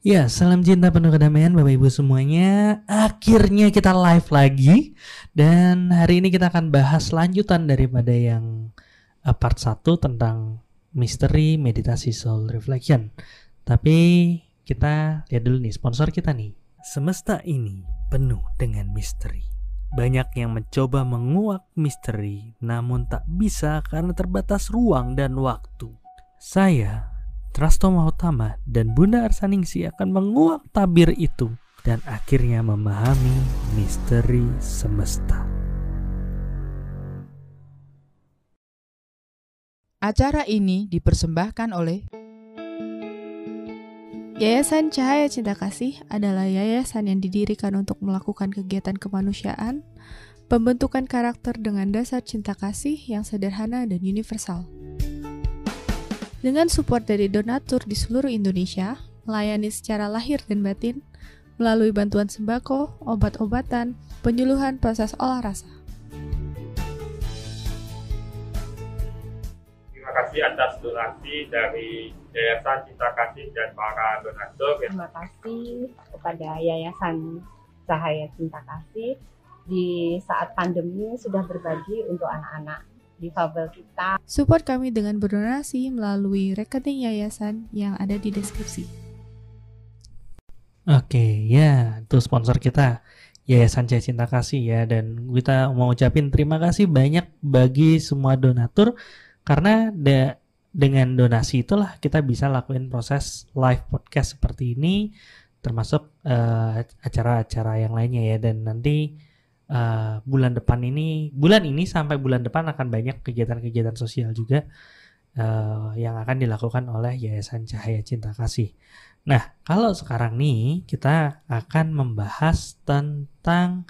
Ya, salam cinta penuh kedamaian Bapak Ibu semuanya. Akhirnya kita live lagi dan hari ini kita akan bahas lanjutan daripada yang uh, part 1 tentang misteri meditasi soul reflection. Tapi kita lihat dulu nih sponsor kita nih. Semesta ini penuh dengan misteri. Banyak yang mencoba menguak misteri namun tak bisa karena terbatas ruang dan waktu. Saya Trasto Mahotama dan Bunda Arsaningsi akan menguak tabir itu dan akhirnya memahami misteri semesta. Acara ini dipersembahkan oleh Yayasan Cahaya Cinta Kasih adalah yayasan yang didirikan untuk melakukan kegiatan kemanusiaan, pembentukan karakter dengan dasar cinta kasih yang sederhana dan universal. Dengan support dari donatur di seluruh Indonesia, melayani secara lahir dan batin melalui bantuan sembako, obat-obatan, penyuluhan proses olah rasa. Terima kasih atas donasi dari Yayasan Cinta Kasih dan para donatur. Terima kasih kepada Yayasan Cahaya Cinta Kasih di saat pandemi sudah berbagi untuk anak-anak difabel kita. Support kami dengan berdonasi melalui rekening yayasan yang ada di deskripsi. Oke, ya, itu sponsor kita. Yayasan Cahaya Cinta Kasih ya dan kita mau ucapin terima kasih banyak bagi semua donatur karena de dengan donasi itulah kita bisa lakuin proses live podcast seperti ini termasuk acara eh, acara-acara yang lainnya ya dan nanti uh, bulan depan ini bulan ini sampai bulan depan akan banyak kegiatan-kegiatan sosial juga uh, yang akan dilakukan oleh Yayasan Cahaya Cinta Kasih. Nah, kalau sekarang nih kita akan membahas tentang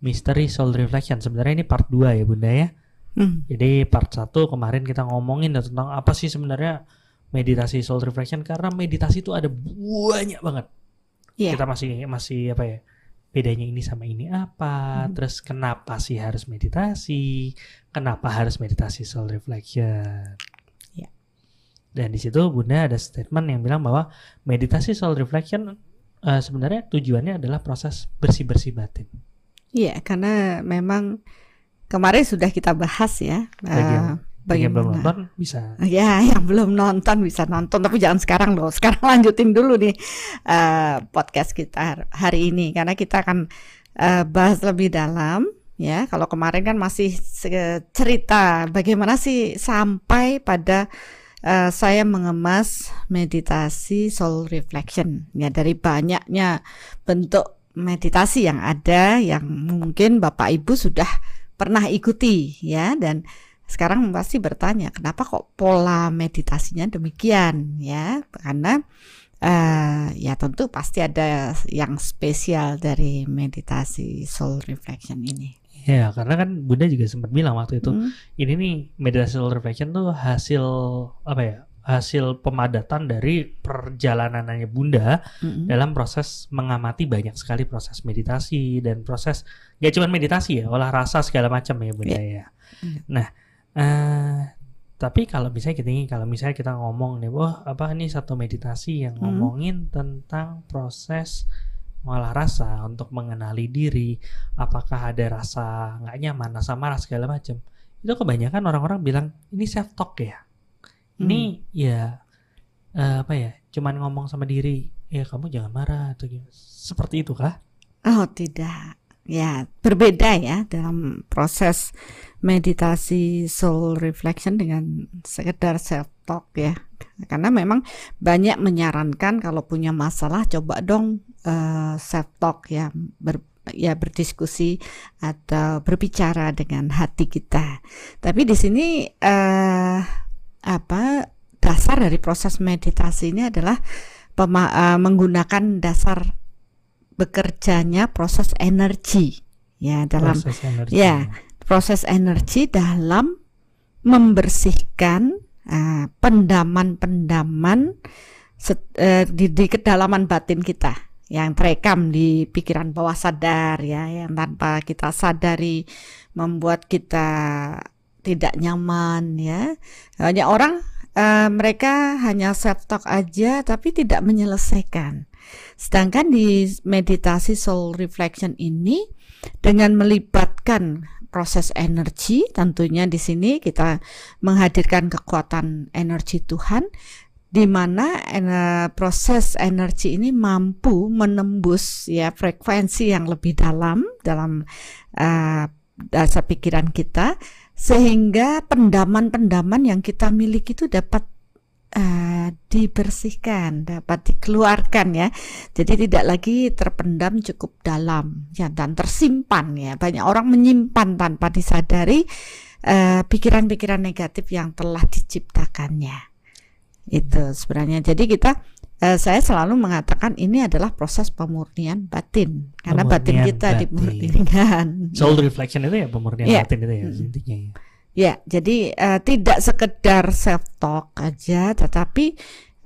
misteri soul reflection. Sebenarnya ini part 2 ya Bunda ya. Hmm. Jadi part 1 kemarin kita ngomongin tentang apa sih sebenarnya meditasi soul reflection karena meditasi itu ada banyak banget. Yeah. Kita masih masih apa ya? Bedanya ini sama ini apa, hmm. terus kenapa sih harus meditasi, kenapa harus meditasi soul reflection. Ya. Dan di situ Bunda ada statement yang bilang bahwa meditasi soul reflection uh, sebenarnya tujuannya adalah proses bersih-bersih batin. Iya, karena memang kemarin sudah kita bahas ya. Uh, bagi yang belum nonton bisa. Ya, yang belum nonton bisa nonton, tapi jangan sekarang loh. Sekarang lanjutin dulu nih uh, podcast kita hari ini karena kita akan uh, bahas lebih dalam. Ya, kalau kemarin kan masih cerita bagaimana sih sampai pada uh, saya mengemas meditasi soul reflection ya dari banyaknya bentuk meditasi yang ada yang mungkin Bapak Ibu sudah pernah ikuti ya dan sekarang pasti bertanya kenapa kok pola meditasinya demikian ya karena uh, ya tentu pasti ada yang spesial dari meditasi soul reflection ini ya karena kan Bunda juga sempat bilang waktu itu hmm. ini nih meditasi soul reflection tuh hasil apa ya hasil pemadatan dari perjalanannya Bunda mm-hmm. dalam proses mengamati banyak sekali proses meditasi dan proses ya cuma meditasi ya olah rasa segala macam ya Bunda yeah. ya. Mm. Nah, Uh, tapi kalau misalnya kita kalau misalnya kita ngomong nih, wah apa ini satu meditasi yang hmm. ngomongin tentang proses mengolah rasa untuk mengenali diri, apakah ada rasa nggak nyaman, rasa marah segala macam. Itu kebanyakan orang-orang bilang ini self talk ya. Ini hmm. ya uh, apa ya? Cuman ngomong sama diri, ya kamu jangan marah atau gimana. Seperti itu kah? Oh, tidak ya berbeda ya dalam proses meditasi soul reflection dengan sekedar self talk ya. Karena memang banyak menyarankan kalau punya masalah coba dong uh, eh, self talk ya ber, ya berdiskusi atau berbicara dengan hati kita. Tapi di sini uh, apa dasar dari proses meditasi ini adalah pema, uh, menggunakan dasar bekerjanya proses energi. Ya dalam proses energi. ya proses energi dalam membersihkan uh, pendaman-pendaman uh, di, di kedalaman batin kita. Yang terekam di pikiran bawah sadar ya yang tanpa kita sadari membuat kita tidak nyaman ya. Banyak orang uh, mereka hanya self talk aja tapi tidak menyelesaikan Sedangkan di meditasi soul reflection ini dengan melibatkan proses energi, tentunya di sini kita menghadirkan kekuatan energi Tuhan di mana proses energi ini mampu menembus ya frekuensi yang lebih dalam dalam uh, dasar pikiran kita sehingga pendaman-pendaman yang kita miliki itu dapat uh, dibersihkan, dapat dikeluarkan ya. Jadi tidak lagi terpendam cukup dalam ya dan tersimpan ya. Banyak orang menyimpan tanpa disadari pikiran pikiran-pikiran negatif yang telah diciptakannya. Itu sebenarnya. Jadi kita uh, saya selalu mengatakan ini adalah proses pemurnian batin karena Pemurnian batin kita batin. dimurnikan. Soul reflection itu ya pemurnian Iya. batin itu ya Mm. intinya. ya. Ya, jadi eh, tidak sekedar self talk aja, tetapi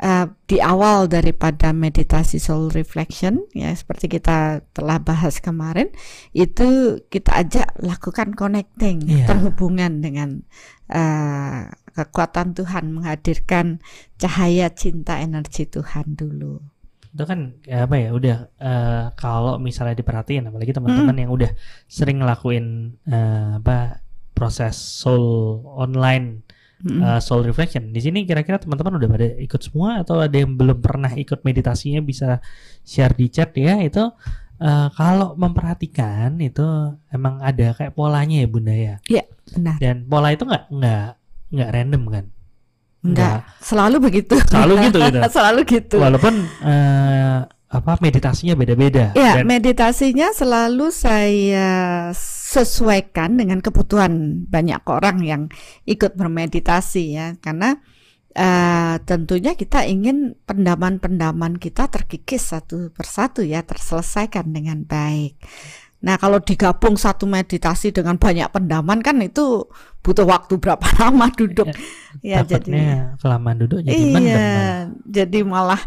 eh, di awal daripada meditasi soul reflection, ya seperti kita telah bahas kemarin, itu kita ajak lakukan connecting, Iya. terhubungan dengan eh, kekuatan Tuhan, menghadirkan cahaya cinta energi Tuhan dulu. Itu kan ya apa ya udah eh, kalau misalnya diperhatiin apalagi teman-teman yang udah sering ngelakuin eh, apa proses soul online Mm-mm. eh, soul reflection. Di sini kira-kira teman-teman udah pada ikut semua atau ada yang belum pernah ikut meditasinya bisa share di chat ya itu eh, kalau memperhatikan itu emang ada kayak polanya ya bunda ya Benar, dan pola itu nggak nggak nggak random kan enggak selalu begitu. Selalu gitu, gitu. selalu gitu. walaupun eh, apa meditasinya beda-beda Ya, Dan- meditasinya selalu saya sesuaikan dengan kebutuhan banyak orang yang ikut bermeditasi ya, karena eh, tentunya kita ingin pendaman-pendaman kita terkikis satu persatu ya, terselesaikan dengan baik. Nah, kalau digabung satu meditasi dengan banyak pendaman kan itu butuh waktu berapa lama duduk. ya, jadi takutnya kelamaan duduk jadi iya, mendem jadi malah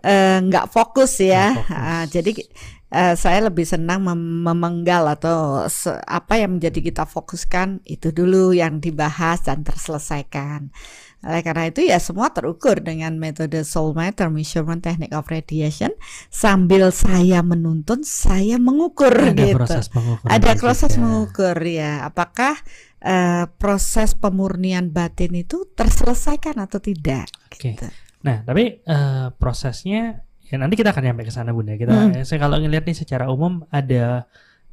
eh, nggak fokus ya. Nggak fokus. Ah, jadi eh, saya lebih senang mem- memenggal atau apa yang menjadi kita fokuskan itu dulu yang dibahas dan terselesaikan. Oleh karena itu ya semua terukur dengan metode soul matter measurement technique of radiation sambil saya menuntun saya mengukur ada gitu. proses pengukuran Ada juga. proses mengukur ya. Apakah eh, proses pemurnian batin itu terselesaikan atau tidak? Oke. Gitu. Nah, tapi eh, prosesnya ya nanti kita akan nyampe ke sana Bunda. Kita Hmm. eh, saya kalau ngelihat nih secara umum ada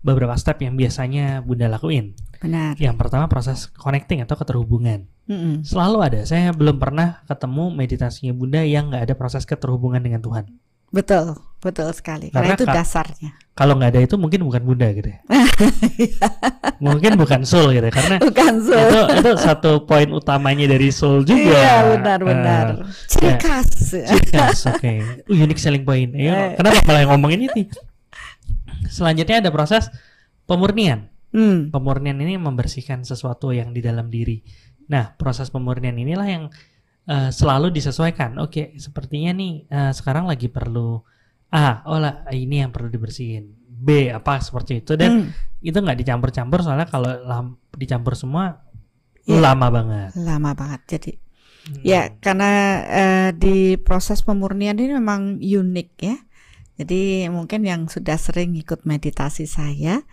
beberapa step yang biasanya Bunda lakuin. Benar. Yang pertama proses connecting atau keterhubungan. Mm-mm. Selalu ada. Saya belum pernah ketemu meditasinya Bunda yang nggak ada proses keterhubungan dengan Tuhan. Betul, betul sekali. Karena, Karena itu dasarnya. Kalau nggak ada itu mungkin bukan Bunda gitu ya. mungkin bukan soul gitu ya. Karena Bukan soul. itu itu satu poin utamanya dari soul juga. Iya, benar-benar. Eh, Ciri ya. khas. Yes, oke. Uh, unique selling point. Ayo, Eh. kenapa malah yang ngomongin ini? Selanjutnya ada proses pemurnian. Hmm, Pemurnian ini membersihkan sesuatu yang di dalam diri. Nah, proses pemurnian inilah yang eh, selalu disesuaikan. Oke, sepertinya nih eh, sekarang lagi perlu A, oh lah ini yang perlu dibersihin. B apa seperti itu dan hmm, itu nggak dicampur-campur soalnya kalau lam- dicampur semua Iya. lama banget. lama banget. Jadi Hmm. ya karena eh, di proses pemurnian ini memang unik ya. Jadi mungkin yang sudah sering ikut meditasi saya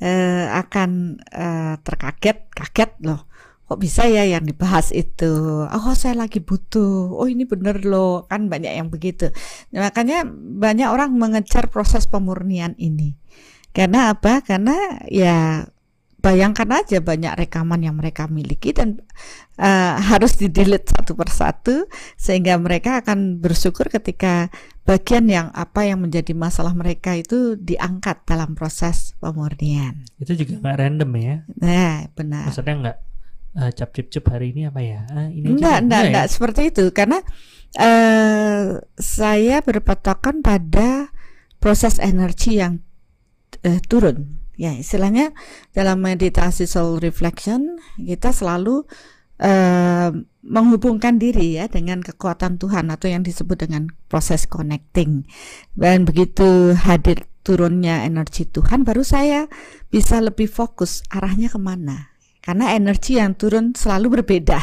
eh, akan eh, terkaget, kaget loh. Kok bisa ya yang dibahas itu? Oh, saya lagi butuh. Oh, ini bener loh. Kan banyak yang begitu. Nah, makanya banyak orang mengejar proses pemurnian ini. Karena apa? Karena ya bayangkan aja banyak rekaman yang mereka miliki dan eh, harus di-delete satu persatu sehingga mereka akan bersyukur ketika bagian yang apa yang menjadi masalah mereka itu diangkat dalam proses pemurnian. itu juga nggak random ya. Nah, benar. Maksudnya nggak eh, cap cip cip hari ini apa ya? Ah, ini aja Enggak, deh. enggak, ya? enggak seperti itu karena eh saya berpatokan pada proses energi yang eh, turun. Ya, istilahnya dalam meditasi soul reflection kita selalu eh, menghubungkan diri ya dengan kekuatan Tuhan atau yang disebut dengan proses connecting. Dan begitu hadir turunnya energi Tuhan baru saya bisa lebih fokus arahnya ke mana karena energi yang turun selalu berbeda.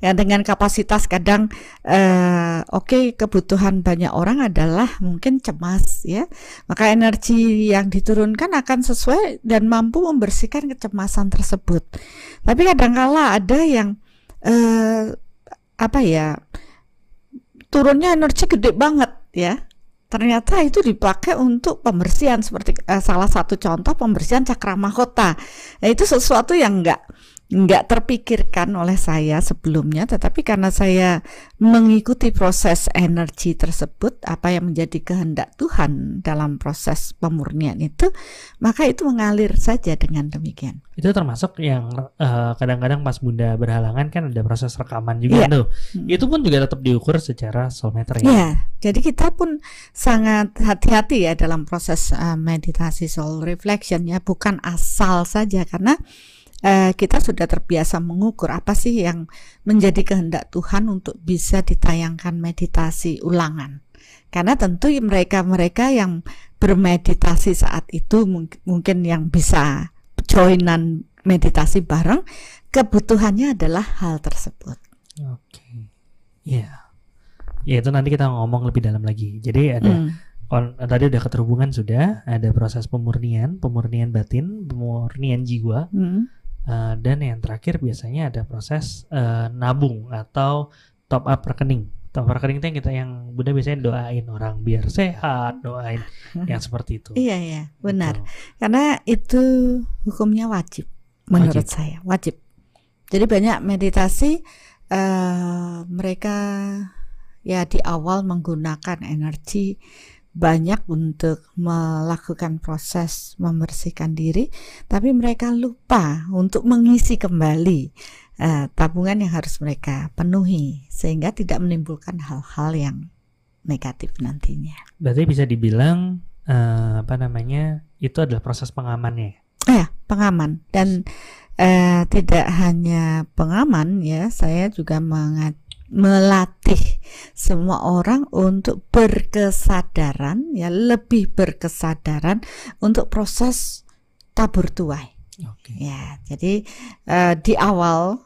Ya dengan kapasitas kadang eh, oke okay, kebutuhan banyak orang adalah mungkin cemas ya. Maka energi yang diturunkan akan sesuai dan mampu membersihkan kecemasan tersebut. Tapi kadangkala ada yang eh, apa ya turunnya energi gede banget ya ternyata itu dipakai untuk pembersihan seperti uh, salah satu contoh pembersihan cakra mahkota. Nah, itu sesuatu yang enggak nggak terpikirkan oleh saya sebelumnya, tetapi karena saya mengikuti proses energi tersebut, apa yang menjadi kehendak Tuhan dalam proses pemurnian itu, maka itu mengalir saja dengan demikian. Itu termasuk yang kadang kadang-kadang pas Bunda berhalangan kan ada proses rekaman juga yeah. tuh. Hmm. Itu pun juga tetap diukur secara soul meter ya. Yeah. Jadi kita pun sangat hati-hati ya dalam proses uh, meditasi soul reflection ya, bukan asal saja karena uh, kita sudah terbiasa mengukur apa sih yang menjadi kehendak Tuhan untuk bisa ditayangkan meditasi ulangan. Karena tentu mereka-mereka yang bermeditasi saat itu mungkin yang bisa joinan meditasi bareng, kebutuhannya adalah hal tersebut. Oke, okay. ya, yeah. ya itu nanti kita ngomong lebih dalam lagi. Jadi ada mm. on, tadi udah keterhubungan sudah, ada proses pemurnian, pemurnian batin, pemurnian jiwa. Mm Uh, dan yang terakhir biasanya ada proses uh, nabung atau top up rekening. Top up rekening itu yang kita yang Bunda biasanya doain orang biar sehat, doain yang seperti itu. Iya iya, benar. Betul. Karena itu hukumnya wajib menurut wajib. saya, wajib. Jadi banyak meditasi uh, mereka ya di awal menggunakan energi banyak untuk melakukan proses membersihkan diri, tapi mereka lupa untuk mengisi kembali uh, tabungan yang harus mereka penuhi, sehingga tidak menimbulkan hal-hal yang negatif nantinya. Berarti bisa dibilang uh, apa namanya itu adalah proses pengamannya. Ya, pengaman dan uh, tidak hanya pengaman ya, saya juga mengat melatih semua orang untuk berkesadaran ya lebih berkesadaran untuk proses tabur tuai. Okay. Ya, jadi uh, di awal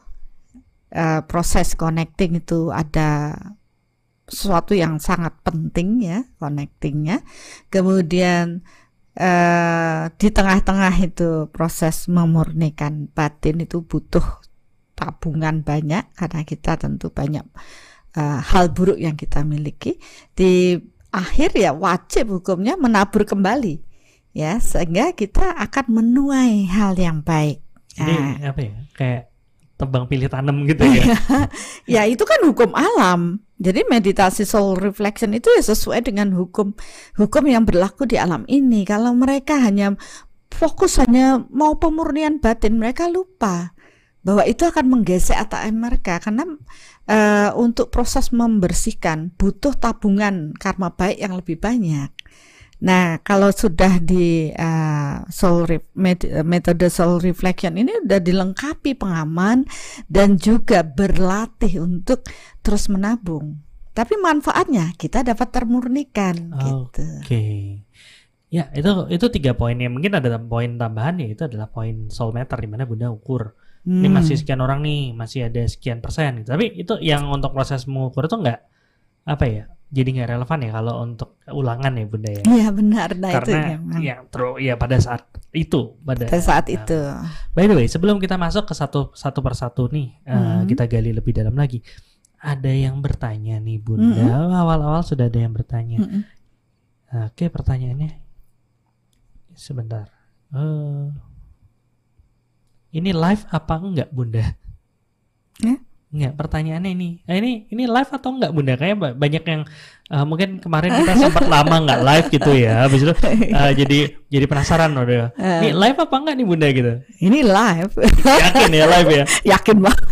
uh, proses connecting itu ada sesuatu yang sangat penting ya connectingnya. Kemudian uh, di tengah-tengah itu proses memurnikan batin itu butuh tabungan banyak karena kita tentu banyak uh, hal buruk yang kita miliki di akhir ya wajib hukumnya menabur kembali ya sehingga kita akan menuai hal yang baik. Jadi nah, apa ya kayak tebang pilih tanam gitu ya. ya itu kan hukum alam. Jadi meditasi soul reflection itu ya sesuai dengan hukum hukum yang berlaku di alam ini. Kalau mereka hanya fokus hanya mau pemurnian batin, mereka lupa bahwa itu akan menggesek ATM mereka karena uh, untuk proses membersihkan butuh tabungan karma baik yang lebih banyak. Nah, kalau sudah di uh, soul metode soul reflection ini sudah dilengkapi pengaman dan juga berlatih untuk terus menabung. Tapi manfaatnya kita dapat termurnikan okay. gitu. Oke. Ya, itu itu tiga poin yang mungkin ada poin tambahan ya itu adalah poin soul meter di mana Bunda ukur hmm. ini masih sekian orang nih masih ada sekian persen gitu. tapi itu yang untuk proses mengukur itu enggak apa ya jadi nggak relevan ya kalau untuk ulangan ya bunda ya iya benar nah karena itu ya terus ya pada saat itu pada, pada saat nah, itu by the way sebelum kita masuk ke satu satu persatu nih hmm. uh, kita gali lebih dalam lagi ada yang bertanya nih bunda hmm. awal-awal sudah ada yang bertanya hmm. oke pertanyaannya sebentar uh, ini live apa enggak bunda? Ya? Enggak, pertanyaannya ini. Nah, ini ini live atau enggak bunda? Kayak banyak yang uh, mungkin kemarin kita sempat lama enggak live gitu ya. Habis itu uh, jadi jadi penasaran udah. Ini live apa enggak nih bunda gitu? Ini live. Yakin ya live ya? Yakin banget.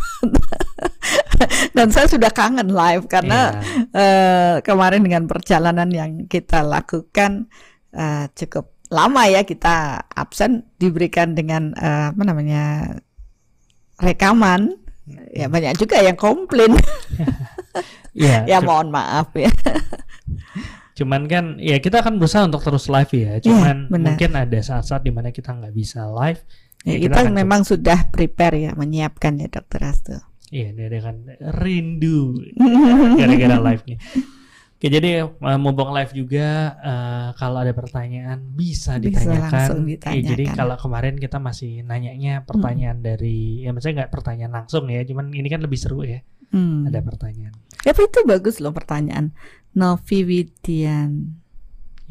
Dan saya sudah kangen live karena yeah. Iya. uh, kemarin dengan perjalanan yang kita lakukan uh, cukup lama ya kita absen diberikan dengan uh, apa namanya rekaman. Ya banyak juga yang komplain. Ya, ya mohon maaf ya. Cuman kan ya kita akan berusaha untuk terus live ya, ya cuman ya, mungkin ada saat-saat di mana kita nggak bisa live Ya, Ya, kita kita memang sudah prepare ya menyiapkan ya Dokter Astu. Iya, dia kan rindu gara-gara live-nya. Oke, jadi eh, mumpung live juga eh, kalau ada pertanyaan bisa Bisa ditanyakan. langsung Iya, jadi ditanyakan. kalau kemarin kita masih nanyanya pertanyaan dari ya maksudnya nggak pertanyaan langsung ya, cuman ini kan lebih seru ya. Hmm. Ada pertanyaan. Tapi itu bagus loh pertanyaan. Novi Widian.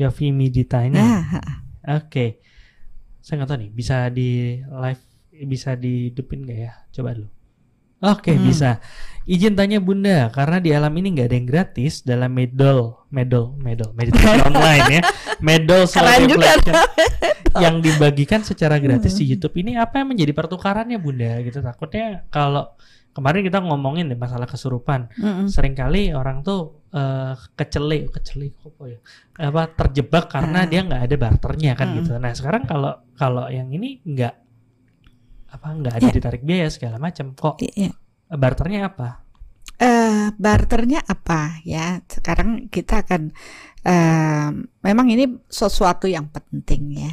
Yofi Midita ini. Nah, Oke. Saya nggak tahu nih, bisa di live bisa dihidupin nggak ya? Coba dulu. Oke, Hmm. bisa. Izin tanya Bunda, karena di alam ini nggak ada yang gratis dalam medol, medol, medol, meditasi online ya. Medol juga reflection yang dibagikan secara gratis di YouTube ini apa yang menjadi pertukarannya Bunda gitu. Takutnya kalau kemarin kita ngomongin deh masalah kesurupan. mm-mm. Seringkali orang tuh eh kecele, kecele apa ya? Apa terjebak karena Ah. dia nggak ada barternya kan Mm-mm. gitu. Nah, sekarang kalau kalau yang ini nggak apa nggak ada Ya. ditarik biaya segala macam. Kok Iya. barternya apa? Eh, barternya apa ya? Sekarang kita akan eh, memang ini sesuatu yang penting ya.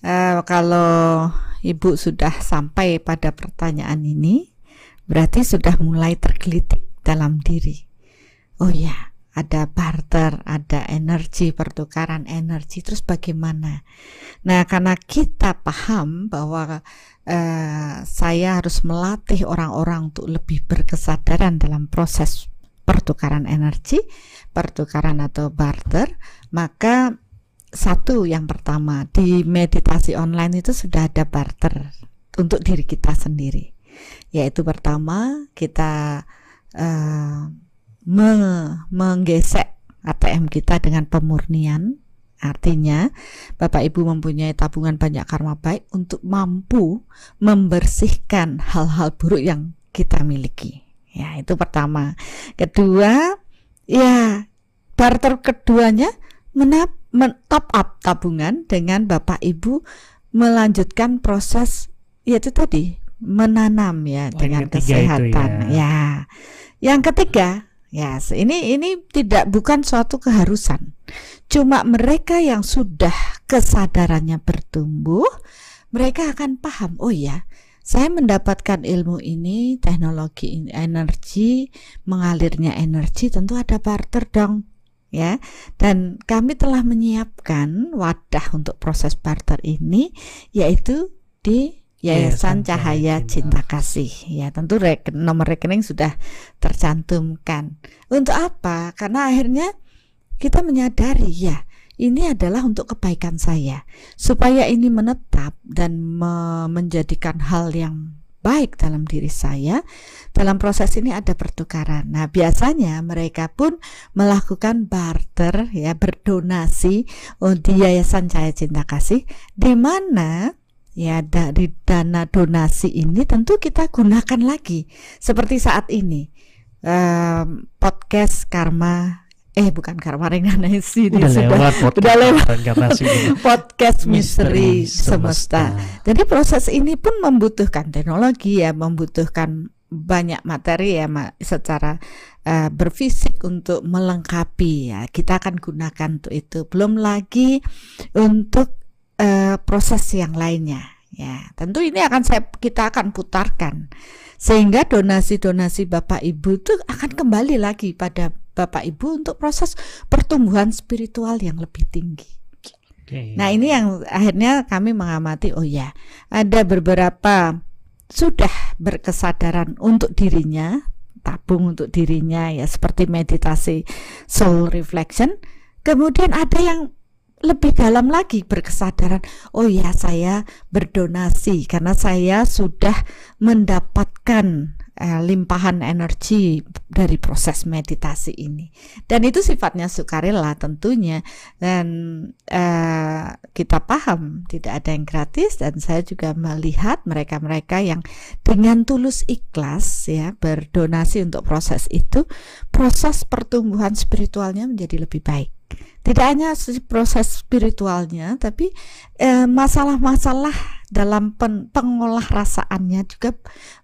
Eh, kalau ibu sudah sampai pada pertanyaan ini, berarti sudah mulai tergelitik dalam diri. Oh ya, ada barter, ada energi, pertukaran energi. Terus bagaimana? Nah, karena kita paham bahwa eh, saya harus melatih orang-orang untuk lebih berkesadaran dalam proses pertukaran energi, pertukaran atau barter, maka satu yang pertama di meditasi online itu sudah ada barter untuk diri kita sendiri. Yaitu pertama kita eh, menggesek ATM kita dengan pemurnian Artinya, Bapak Ibu mempunyai tabungan banyak karma baik untuk mampu membersihkan hal-hal buruk yang kita miliki. Ya, itu pertama. Kedua, ya barter keduanya menap, men- top up tabungan dengan Bapak Ibu melanjutkan proses yaitu tadi menanam ya Oh, dengan itu kesehatan. ya. ya. Yang ketiga, ya ini ini tidak bukan suatu keharusan. Cuma mereka yang sudah kesadarannya bertumbuh, mereka akan paham, oh ya, saya mendapatkan ilmu ini, teknologi in- energi, mengalirnya energi, tentu ada barter dong. Ya, dan kami telah menyiapkan wadah untuk proses barter ini, yaitu di Yayasan Cahaya Cinta Kasih. Ya, tentu rek- nomor rekening sudah tercantumkan. Untuk apa? Karena akhirnya kita menyadari ya, ini adalah untuk kebaikan saya. Supaya ini menetap dan me- menjadikan hal yang baik dalam diri saya, dalam proses ini ada pertukaran. Nah, biasanya mereka pun melakukan barter ya, berdonasi di Yayasan Cahaya Cinta Kasih di mana ya dari dana donasi ini tentu kita gunakan lagi seperti saat ini em, podcast karma eh bukan karma reinkarnasi ini Udah sudah lewat podcast udah lewat. podcast misteri Misteri semesta. Jadi proses ini pun membutuhkan teknologi ya, membutuhkan banyak materi ya Ma, secara eh, berfisik untuk melengkapi ya. Kita akan gunakan untuk itu. Belum lagi untuk proses yang lainnya ya. Tentu ini akan saya kita akan putarkan sehingga donasi-donasi Bapak Ibu itu akan kembali lagi pada Bapak Ibu untuk proses pertumbuhan spiritual yang lebih tinggi. Oke. Nah ini yang akhirnya kami mengamati oh ya ada beberapa sudah berkesadaran untuk dirinya tabung untuk dirinya ya seperti meditasi soul reflection kemudian ada yang lebih dalam lagi berkesadaran. Oh ya saya berdonasi karena saya sudah mendapatkan eh, limpahan energi dari proses meditasi ini. Dan itu sifatnya sukarela tentunya. Dan eh, kita paham tidak ada yang gratis dan saya juga melihat mereka-mereka yang dengan tulus ikhlas ya berdonasi untuk proses itu proses pertumbuhan spiritualnya menjadi lebih baik tidak hanya proses spiritualnya tapi eh, masalah-masalah dalam pen- pengolah rasaannya juga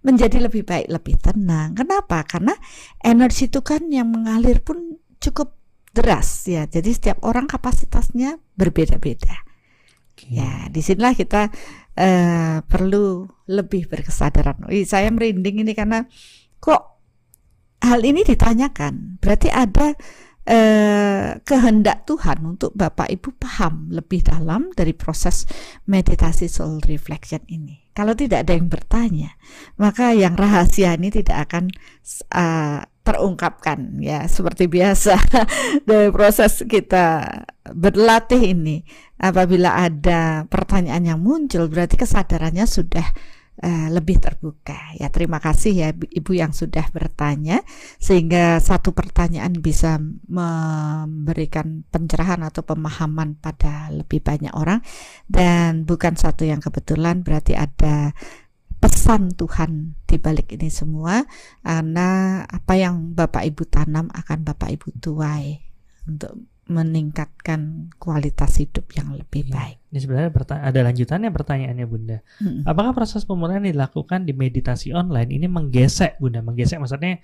menjadi lebih baik lebih tenang kenapa karena energi itu kan yang mengalir pun cukup deras ya. Jadi setiap orang kapasitasnya berbeda-beda. Oke. Ya, di sinilah kita eh, perlu lebih berkesadaran. Wih, saya merinding ini karena kok hal ini ditanyakan. Berarti ada eh, kehendak Tuhan untuk Bapak Ibu paham lebih dalam dari proses meditasi soul reflection ini. Kalau tidak ada yang bertanya, maka yang rahasia ini tidak akan uh, terungkapkan ya seperti biasa dari proses kita berlatih ini apabila ada pertanyaan yang muncul berarti kesadarannya sudah uh, lebih terbuka. Ya terima kasih ya ibu yang sudah bertanya. Sehingga satu pertanyaan bisa memberikan pencerahan atau pemahaman pada lebih banyak orang. Dan bukan satu yang kebetulan berarti ada pesan Tuhan di balik ini semua. Karena apa yang Bapak Ibu tanam akan Bapak Ibu tuai untuk meningkatkan kualitas hidup yang lebih Iya. baik. Ini sebenarnya ada lanjutannya pertanyaannya Bunda. Mm-mm. Apakah proses pemulihan dilakukan di meditasi online ini menggesek Bunda? Menggesek maksudnya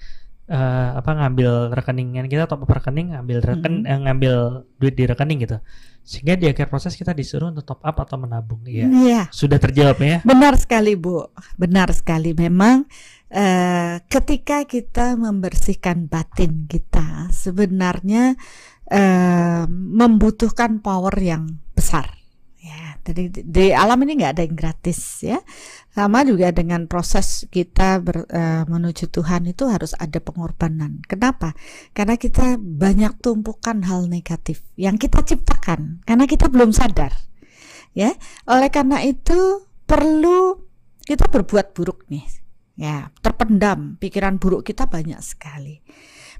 eh, apa ngambil rekeningan kita top up rekening, ngambil reken Mm-mm. eh, ngambil duit di rekening gitu. Sehingga di akhir proses kita disuruh untuk top up atau menabung. Iya. Iya. Sudah terjawab ya. Benar sekali Bu, benar sekali. Memang eh, ketika kita membersihkan batin kita, sebenarnya eh, membutuhkan power yang besar. Ya, jadi di, alam ini nggak ada yang gratis ya. Sama juga dengan proses kita ber- eh, menuju Tuhan itu harus ada pengorbanan. Kenapa? Karena kita banyak tumpukan hal negatif yang kita ciptakan karena kita belum sadar. Ya, oleh karena itu perlu kita berbuat buruk nih. Ya, terpendam pikiran buruk kita banyak sekali.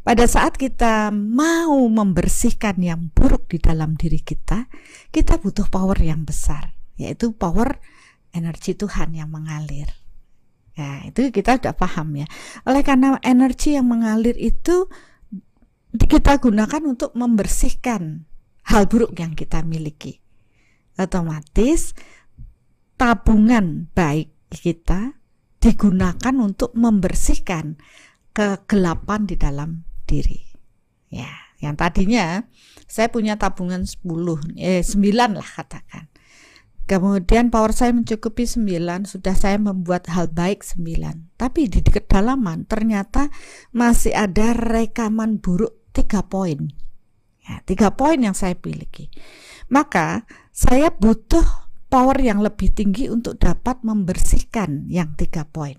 Pada saat kita mau membersihkan yang buruk di dalam diri kita, kita butuh power yang besar, yaitu power energi Tuhan yang mengalir. Ya, itu kita sudah paham ya. Oleh karena energi yang mengalir itu kita gunakan untuk membersihkan hal buruk yang kita miliki. Otomatis tabungan baik kita digunakan untuk membersihkan kegelapan di dalam diri. Ya, yang tadinya saya punya tabungan 10 eh 9 lah katakan. Kemudian power saya mencukupi 9, sudah saya membuat hal baik 9. Tapi di kedalaman ternyata masih ada rekaman buruk 3 poin. Ya, 3 poin yang saya miliki. Maka saya butuh power yang lebih tinggi untuk dapat membersihkan yang 3 poin.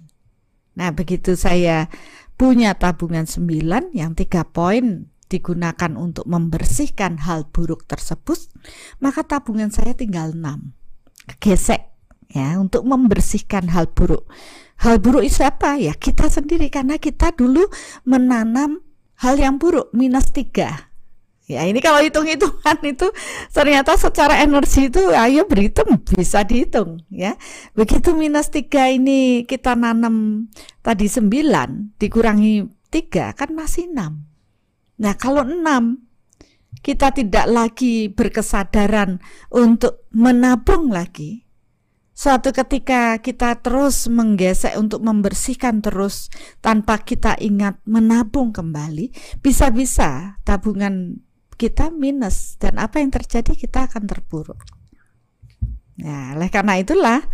Nah, begitu saya punya tabungan 9 yang 3 poin digunakan untuk membersihkan hal buruk tersebut, maka tabungan saya tinggal 6 gesek ya untuk membersihkan hal buruk. Hal buruk itu apa? Ya kita sendiri karena kita dulu menanam hal yang buruk minus tiga. Ya ini kalau hitung-hitungan itu ternyata secara energi itu ayo berhitung bisa dihitung ya. Begitu minus tiga ini kita nanam tadi sembilan dikurangi tiga kan masih enam. Nah kalau enam kita tidak lagi berkesadaran untuk menabung lagi. Suatu ketika kita terus menggesek untuk membersihkan terus tanpa kita ingat menabung kembali, bisa-bisa tabungan kita minus dan apa yang terjadi kita akan terpuruk. Nah, oleh karena itulah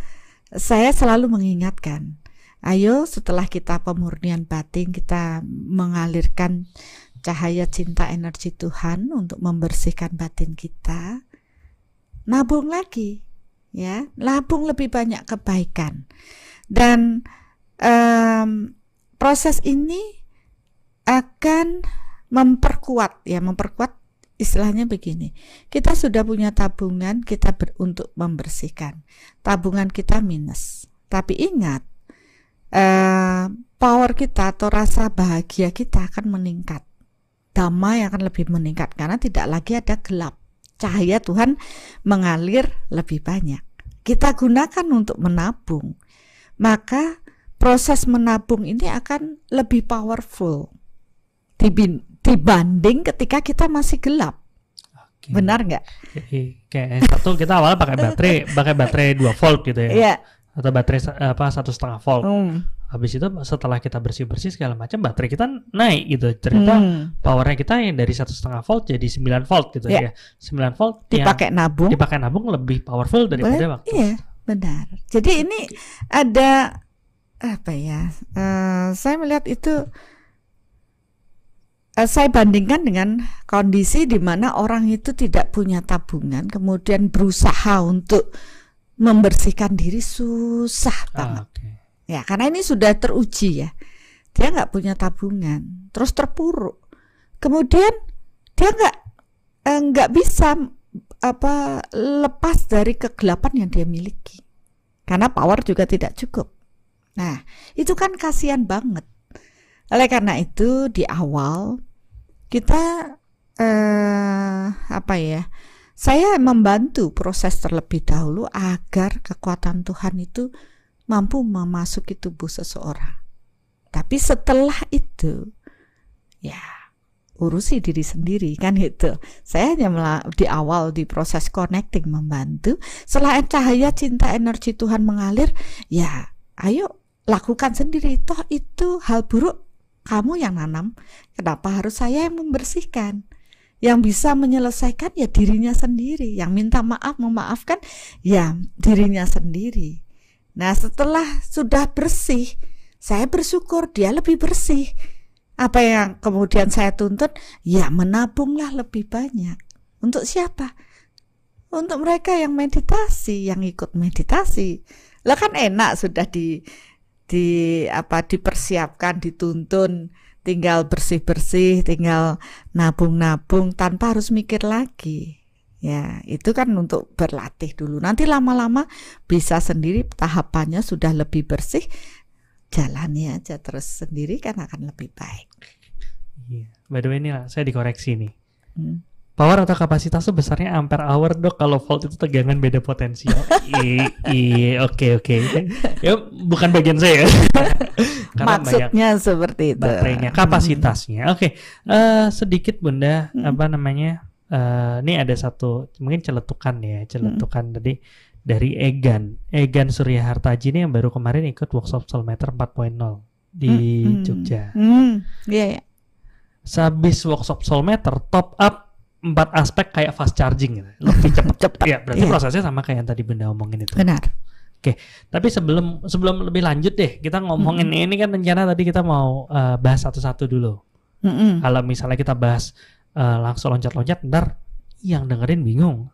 saya selalu mengingatkan, ayo setelah kita pemurnian batin kita mengalirkan cahaya cinta energi Tuhan untuk membersihkan batin kita. Nabung lagi, ya, nabung lebih banyak kebaikan. Dan em, proses ini akan memperkuat, ya, memperkuat istilahnya begini. Kita sudah punya tabungan, kita ber, untuk membersihkan. Tabungan kita minus. Tapi ingat, eh, power kita atau rasa bahagia kita akan meningkat damai akan lebih meningkat karena tidak lagi ada gelap. Cahaya Tuhan mengalir lebih banyak. Kita gunakan untuk menabung. Maka proses menabung ini akan lebih powerful dibanding ketika kita masih gelap. Oke. Benar nggak? Kayak satu kita awalnya pakai baterai, pakai baterai 2 volt gitu ya. Iya. Atau baterai apa satu setengah volt. Hmm. habis itu setelah kita bersih bersih segala macam baterai kita naik gitu ternyata Hmm. powernya kita yang dari satu setengah volt jadi 9 volt gitu Ya. ya 9 volt yang dipakai nabung dipakai nabung lebih powerful daripada Boleh, waktu Iya, benar. Jadi ini ada apa ya? eh, saya melihat itu saya bandingkan dengan kondisi di mana orang itu tidak punya tabungan, kemudian berusaha untuk membersihkan diri susah banget. Ah, oke. Ya, karena ini sudah teruji ya. Dia nggak punya tabungan, terus terpuruk. Kemudian dia nggak eh, nggak bisa apa lepas dari kegelapan yang dia miliki. Karena power juga tidak cukup. Nah, itu kan kasihan banget. Oleh karena itu di awal kita eh apa ya? Saya membantu proses terlebih dahulu agar kekuatan Tuhan itu mampu memasuki tubuh seseorang. Tapi setelah itu, ya urusi diri sendiri kan itu. Saya hanya di awal di proses connecting membantu. Setelah cahaya cinta energi Tuhan mengalir, ya ayo lakukan sendiri. Toh itu hal buruk kamu yang nanam. Kenapa harus saya yang membersihkan? Yang bisa menyelesaikan ya dirinya sendiri. Yang minta maaf memaafkan ya dirinya sendiri. Nah, setelah sudah bersih, saya bersyukur dia lebih bersih. Apa yang kemudian saya tuntut? Ya, menabunglah lebih banyak. Untuk siapa? Untuk mereka yang meditasi, yang ikut meditasi. Lah kan enak sudah di di apa dipersiapkan, dituntun, tinggal bersih-bersih, tinggal nabung-nabung tanpa harus mikir lagi. Ya, itu kan untuk berlatih dulu. Nanti lama-lama bisa sendiri tahapannya sudah lebih bersih. Jalani aja terus sendiri kan akan lebih baik. Iya. By the way ini lah, saya dikoreksi nih. Hmm. Power atau kapasitas itu besarnya ampere hour dok. Kalau volt itu tegangan beda potensial. Iya, oke oke. Ya bukan bagian saya. Karena Maksudnya seperti itu. baterainya, kapasitasnya. Oke, eh, sedikit bunda Hmm. apa namanya? eh, ini ada satu mungkin celetukan ya, celetukan tadi dari Egan, Egan Surya Hartaji ini yang baru kemarin ikut workshop Soulmeter 4.0 di Hmm, hmm. Jogja. Hmm, iya, iya. Sehabis workshop Soulmeter, top up empat aspek kayak fast charging gitu. Lebih cepat. Cepat, Ya, berarti iya. prosesnya sama kayak yang tadi Bunda omongin itu. Benar. Tapi sebelum sebelum lebih lanjut deh, kita ngomongin ini kan rencana tadi kita mau eh, bahas satu-satu dulu. Mm-mm. Kalau misalnya kita bahas eh, langsung loncat-loncat, ntar yang dengerin bingung,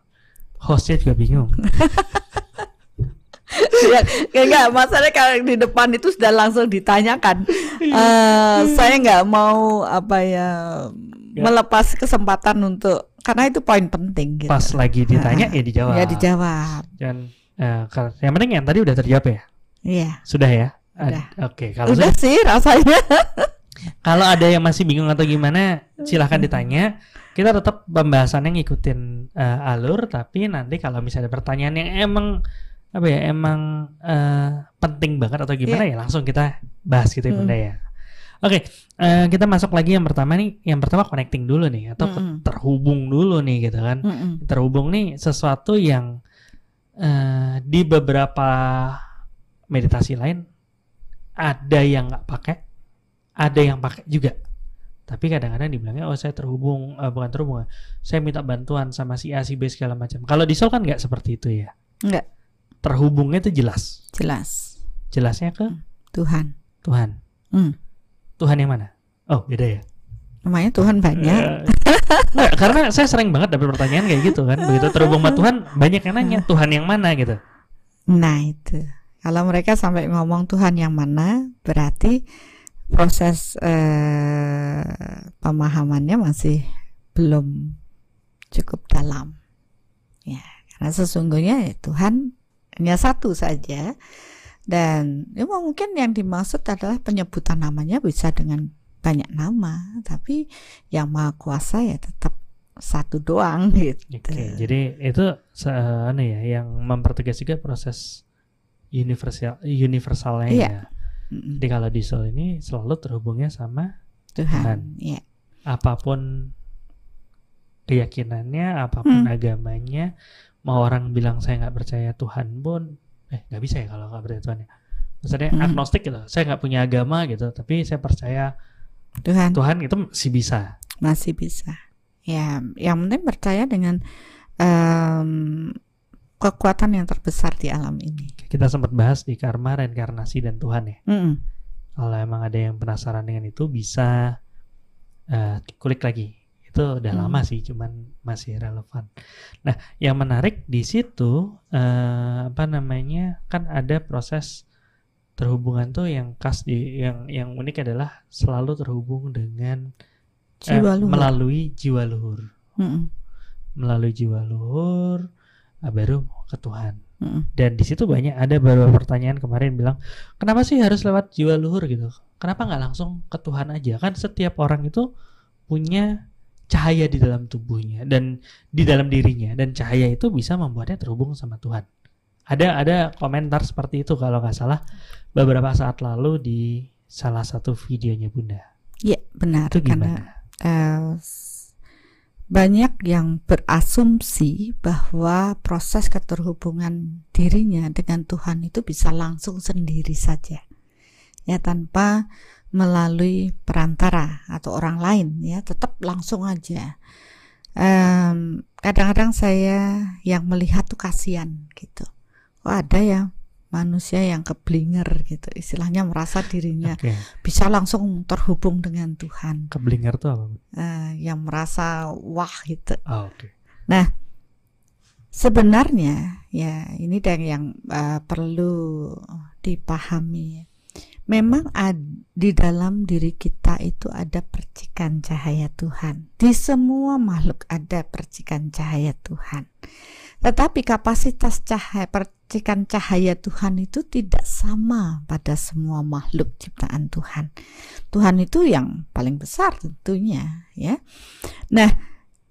hostnya juga bingung. ya, enggak, masalahnya kalau di depan itu sudah langsung ditanyakan. Eh, saya nggak mau apa ya Ya. melepas kesempatan untuk karena itu poin penting gitu. Pas lagi ditanya ya dijawab. Ya dijawab. Dan eh, kalau- yang penting yang tadi udah terjawab ya. Iya. Sudah ya. Udah. Oke, kalau Udah sudah- sih rasanya. kalau ada yang masih bingung atau gimana, silahkan ditanya. Kita tetap pembahasannya ngikutin eh, alur, tapi nanti kalau misalnya ada pertanyaan yang emang apa ya, emang eh, penting banget atau gimana ya langsung kita bahas gitu ya Hmm. Bunda ya. Oke, eh, kita masuk lagi yang pertama nih. Yang pertama connecting dulu nih atau ke- Mm-mm. terhubung dulu nih gitu kan. Mm-mm. Terhubung nih sesuatu yang eh, di beberapa meditasi lain ada yang nggak pakai, ada yang pakai juga. Tapi kadang-kadang dibilangnya oh saya terhubung eh, bukan terhubung, saya minta bantuan sama si A si B segala macam. Kalau di Soul kan nggak seperti itu ya. Nggak. Terhubungnya itu jelas. Jelas. Jelasnya ke Tuhan. Tuhan. Hmm. Tuhan yang mana? Oh beda ya. Namanya Tuhan banyak. Nggak, karena saya sering banget dapat pertanyaan kayak gitu kan. Begitu terhubung sama Tuhan, banyak yang nanya Tuhan yang mana gitu. Nah itu. Kalau mereka sampai ngomong Tuhan yang mana, berarti proses eh, pemahamannya masih belum cukup dalam. Ya, karena sesungguhnya ya Tuhan hanya satu saja. Dan ya mungkin yang dimaksud adalah penyebutan namanya bisa dengan banyak nama, tapi yang maha kuasa ya tetap satu doang gitu. Oke, jadi itu se- anu ya yang mempertegas juga proses universal universalnya Iya. ya. Jadi kalau di soul ini selalu terhubungnya sama Tuhan. Ya. apa pun keyakinannya, apa pun Hmm. agamanya, mau orang bilang saya nggak percaya Tuhan pun, eh nggak bisa ya kalau nggak percaya Tuhan ya. Maksudnya Hmm. agnostik gitu. Saya nggak punya agama gitu, tapi saya percaya Tuhan Tuhan itu masih bisa. masih bisa. Ya, yang penting percaya dengan em, kekuatan yang terbesar di alam ini. Kita sempat bahas di karma, reinkarnasi dan Tuhan ya. Mm-mm. Kalau emang ada yang penasaran dengan itu bisa eh, kulik lagi. Itu udah Hmm. lama sih, cuman masih relevan. Nah, yang menarik di situ eh, apa namanya? Kan ada proses terhubungan tuh yang khas di yang yang unik adalah selalu terhubung dengan eh, Jiwa luhur. melalui jiwa luhur. Mm-mm. Melalui jiwa luhur eh, baru ke Tuhan. Mm-mm. Dan di situ banyak ada beberapa pertanyaan kemarin bilang, kenapa sih harus lewat jiwa luhur gitu? Kenapa nggak langsung ke Tuhan aja? Kan setiap orang itu punya cahaya di dalam tubuhnya dan di dalam dirinya dan cahaya itu bisa membuatnya terhubung sama Tuhan. Ada ada komentar seperti itu kalau nggak salah beberapa saat lalu di salah satu videonya Bunda. Ya, benar. Itu Karena gimana? eh, s- banyak yang berasumsi bahwa proses keterhubungan dirinya dengan Tuhan itu bisa langsung sendiri saja, ya tanpa melalui perantara atau orang lain, ya tetap langsung aja. Em, Kadang-kadang saya yang melihat tuh kasihan gitu. Kok ada ya manusia yang keblinger gitu, istilahnya merasa dirinya Oke, bisa langsung terhubung dengan Tuhan keblinger tuh apa? Eh, yang merasa wah gitu. Oh, Oke. Sebenarnya ya ini yang eh, perlu dipahami. Memang ad- di dalam diri kita itu ada percikan cahaya Tuhan. Di semua makhluk ada percikan cahaya Tuhan. Tetapi kapasitas cahaya percikan cahaya Tuhan itu tidak sama pada semua makhluk ciptaan Tuhan. Tuhan itu yang paling besar tentunya, ya. Nah,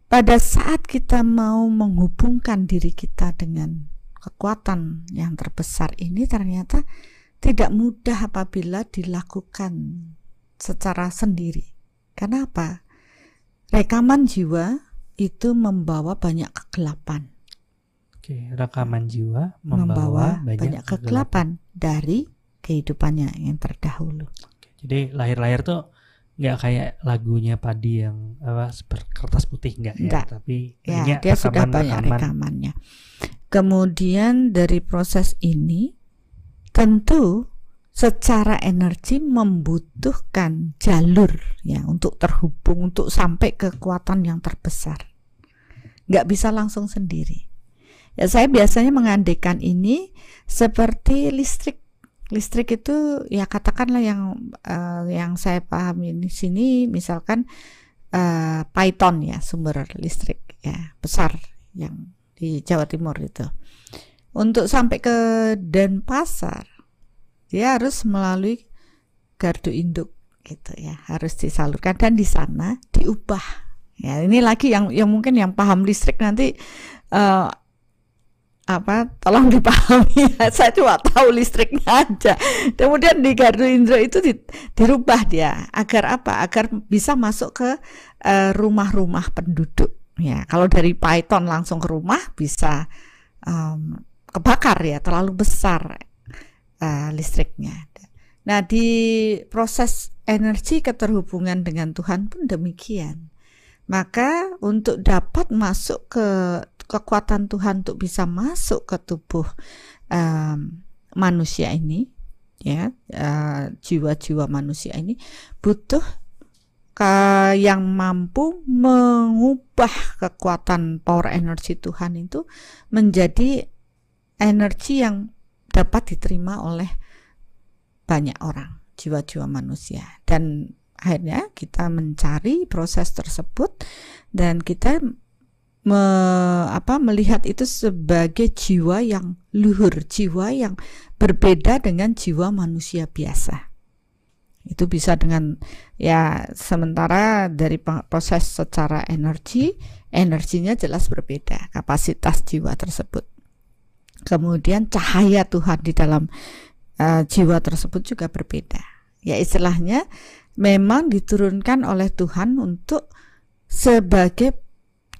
pada saat kita mau menghubungkan diri kita dengan kekuatan yang terbesar ini ternyata tidak mudah apabila dilakukan secara sendiri. Kenapa? Rekaman jiwa itu membawa banyak kegelapan, Oke, rekaman jiwa membawa, membawa, banyak, kegelapan dari kehidupannya yang terdahulu. Jadi lahir-lahir tuh nggak kayak lagunya Padi yang apa seperti kertas putih nggak ya, Nggak. tapi Ya, banyak dia sudah banyak rekaman-rekaman. rekamannya. Kemudian dari proses ini tentu secara energi membutuhkan jalur ya untuk terhubung untuk sampai ke kekuatan yang terbesar. Nggak bisa langsung sendiri. Ya saya biasanya mengandekan ini seperti listrik. Listrik itu ya katakanlah yang eh, yang saya pahami di sini misalkan eh, Python ya sumber listrik ya besar yang di Jawa Timur itu. Untuk sampai ke Denpasar dia harus melalui gardu induk gitu ya harus disalurkan dan di sana diubah. Ya ini lagi yang yang mungkin yang paham listrik nanti eh, apa tolong dipahami. Saya cuma tahu listriknya aja. Kemudian di gardu induk itu di- dirubah dia agar apa? Agar bisa masuk ke eh, rumah-rumah penduduk. Ya kalau dari Python langsung ke rumah bisa em, kebakar ya terlalu besar eh, listriknya. Nah di proses energi keterhubungan dengan Tuhan pun demikian. Maka untuk dapat masuk ke kekuatan Tuhan untuk bisa masuk ke tubuh em, manusia ini ya eh, jiwa-jiwa manusia ini butuh ke yang mampu mengubah kekuatan power energi Tuhan itu menjadi energi yang dapat diterima oleh banyak orang jiwa-jiwa manusia dan akhirnya kita mencari proses tersebut dan kita me- apa melihat itu sebagai jiwa yang luhur, jiwa yang berbeda dengan jiwa manusia biasa. Itu bisa dengan ya sementara dari proses secara energi, energinya jelas berbeda, kapasitas jiwa tersebut. Kemudian cahaya Tuhan di dalam eh, jiwa tersebut juga berbeda. Ya istilahnya memang diturunkan oleh Tuhan untuk sebagai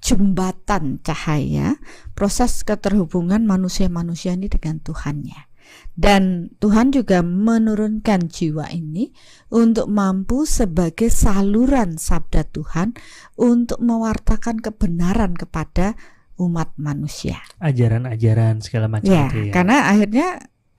jembatan cahaya proses keterhubungan manusia-manusia ini dengan Tuhannya. Dan Tuhan juga menurunkan jiwa ini untuk mampu sebagai saluran sabda Tuhan untuk mewartakan kebenaran kepada umat manusia. Ajaran-ajaran segala macam Ya, itu ya. karena akhirnya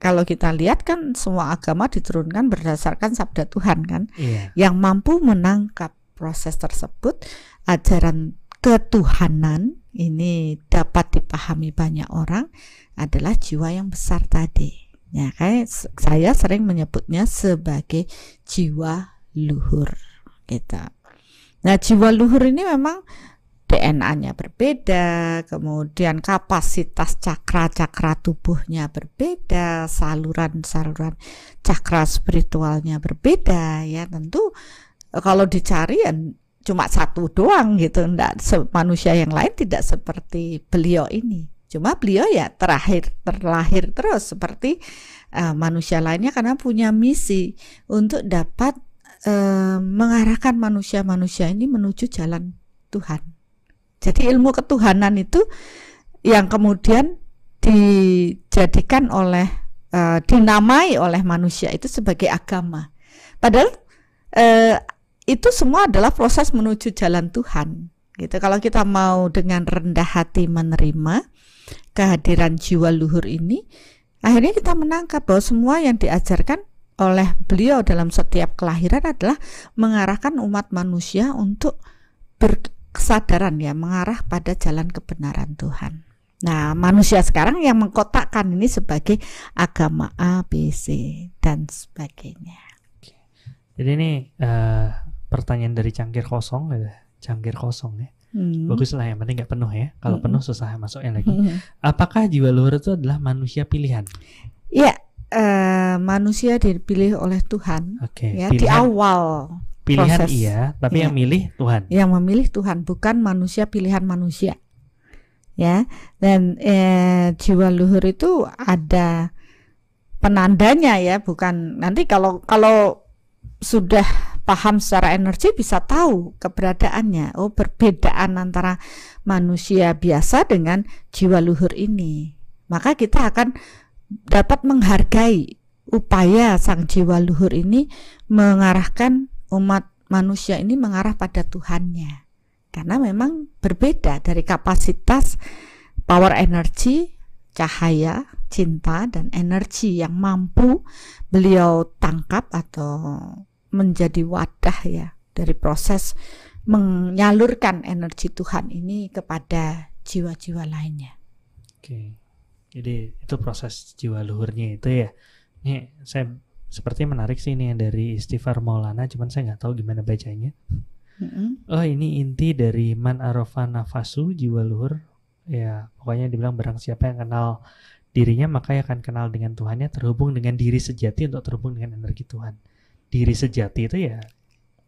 kalau kita lihat kan semua agama diturunkan berdasarkan sabda Tuhan kan Iya. yang mampu menangkap proses tersebut ajaran ketuhanan ini dapat dipahami banyak orang adalah jiwa yang besar tadi ya kayak saya sering menyebutnya sebagai jiwa luhur gitu nah jiwa luhur ini memang DNA-nya berbeda, kemudian kapasitas cakra-cakra tubuhnya berbeda, saluran-saluran cakra spiritualnya berbeda ya. Tentu eh, kalau dicari ya cuma satu doang gitu. Se- manusia yang lain tidak seperti beliau ini. Cuma beliau ya terakhir terlahir terus seperti eh, manusia lainnya karena punya misi untuk dapat eh, mengarahkan manusia-manusia ini menuju jalan Tuhan jadi ilmu ketuhanan itu yang kemudian dijadikan oleh eh, dinamai oleh manusia itu sebagai agama. Padahal eh, itu semua adalah proses menuju jalan Tuhan. Gitu. Kalau kita mau dengan rendah hati menerima kehadiran jiwa luhur ini, akhirnya kita menangkap bahwa semua yang diajarkan oleh beliau dalam setiap kelahiran adalah mengarahkan umat manusia untuk berkesadaran ya, mengarah pada jalan kebenaran Tuhan. Nah, manusia sekarang yang mengkotakkan ini sebagai agama A, B, C dan sebagainya. Jadi ini eh, pertanyaan dari cangkir kosong ya. Cangkir kosong ya. Hmm. Bagus lah yang penting nggak penuh ya. Kalau Mm-mm. penuh susah masuknya lagi. Hmm. Apakah jiwa luhur itu adalah manusia pilihan? Ya, eh, manusia dipilih oleh Tuhan Oke. ya di awal pilihan proses. iya, tapi Iya. yang milih Tuhan. yang memilih Tuhan bukan manusia pilihan manusia. Ya, dan eh, jiwa luhur itu ada penandanya ya, bukan nanti kalau kalau sudah paham secara energi bisa tahu keberadaannya. Oh, perbedaan antara manusia biasa dengan jiwa luhur ini. Maka kita akan dapat menghargai upaya sang jiwa luhur ini mengarahkan umat manusia ini mengarah pada Tuhannya. Karena memang berbeda dari kapasitas power energi, cahaya, cinta dan energi yang mampu beliau tangkap atau menjadi wadah ya dari proses menyalurkan energi Tuhan ini kepada jiwa-jiwa lainnya. Oke. Jadi itu proses jiwa luhurnya itu ya. Ini saya seperti menarik sih ini yang dari Istighfar Maulana, cuman saya nggak tahu gimana bacanya. Mm-mm. Oh ini inti dari man arofa nafasu jiwa luhur. Ya pokoknya dibilang barang siapa yang kenal dirinya maka akan kenal dengan Tuhannya terhubung dengan diri sejati untuk terhubung dengan energi Tuhan. Diri sejati itu ya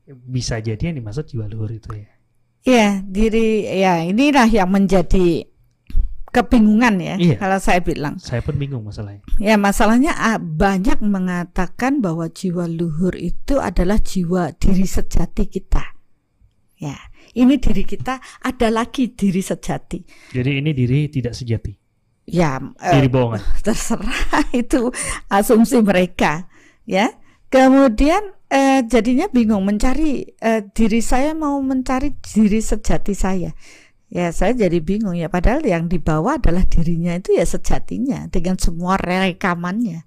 bisa jadi yang dimaksud jiwa luhur itu ya. Ya, diri ya inilah yang menjadi kebingungan ya Iya. kalau saya bilang. Saya pun bingung masalahnya. Ya, masalahnya ah, banyak mengatakan bahwa jiwa luhur itu adalah jiwa diri sejati kita. Ya, ini diri kita ada lagi diri sejati. Jadi ini diri tidak sejati, Ya, eh, diri bohongan. terserah itu asumsi mereka ya kemudian eh, jadinya bingung mencari eh, diri saya mau mencari diri sejati saya ya saya jadi bingung ya padahal yang dibawa adalah dirinya itu ya sejatinya dengan semua rekamannya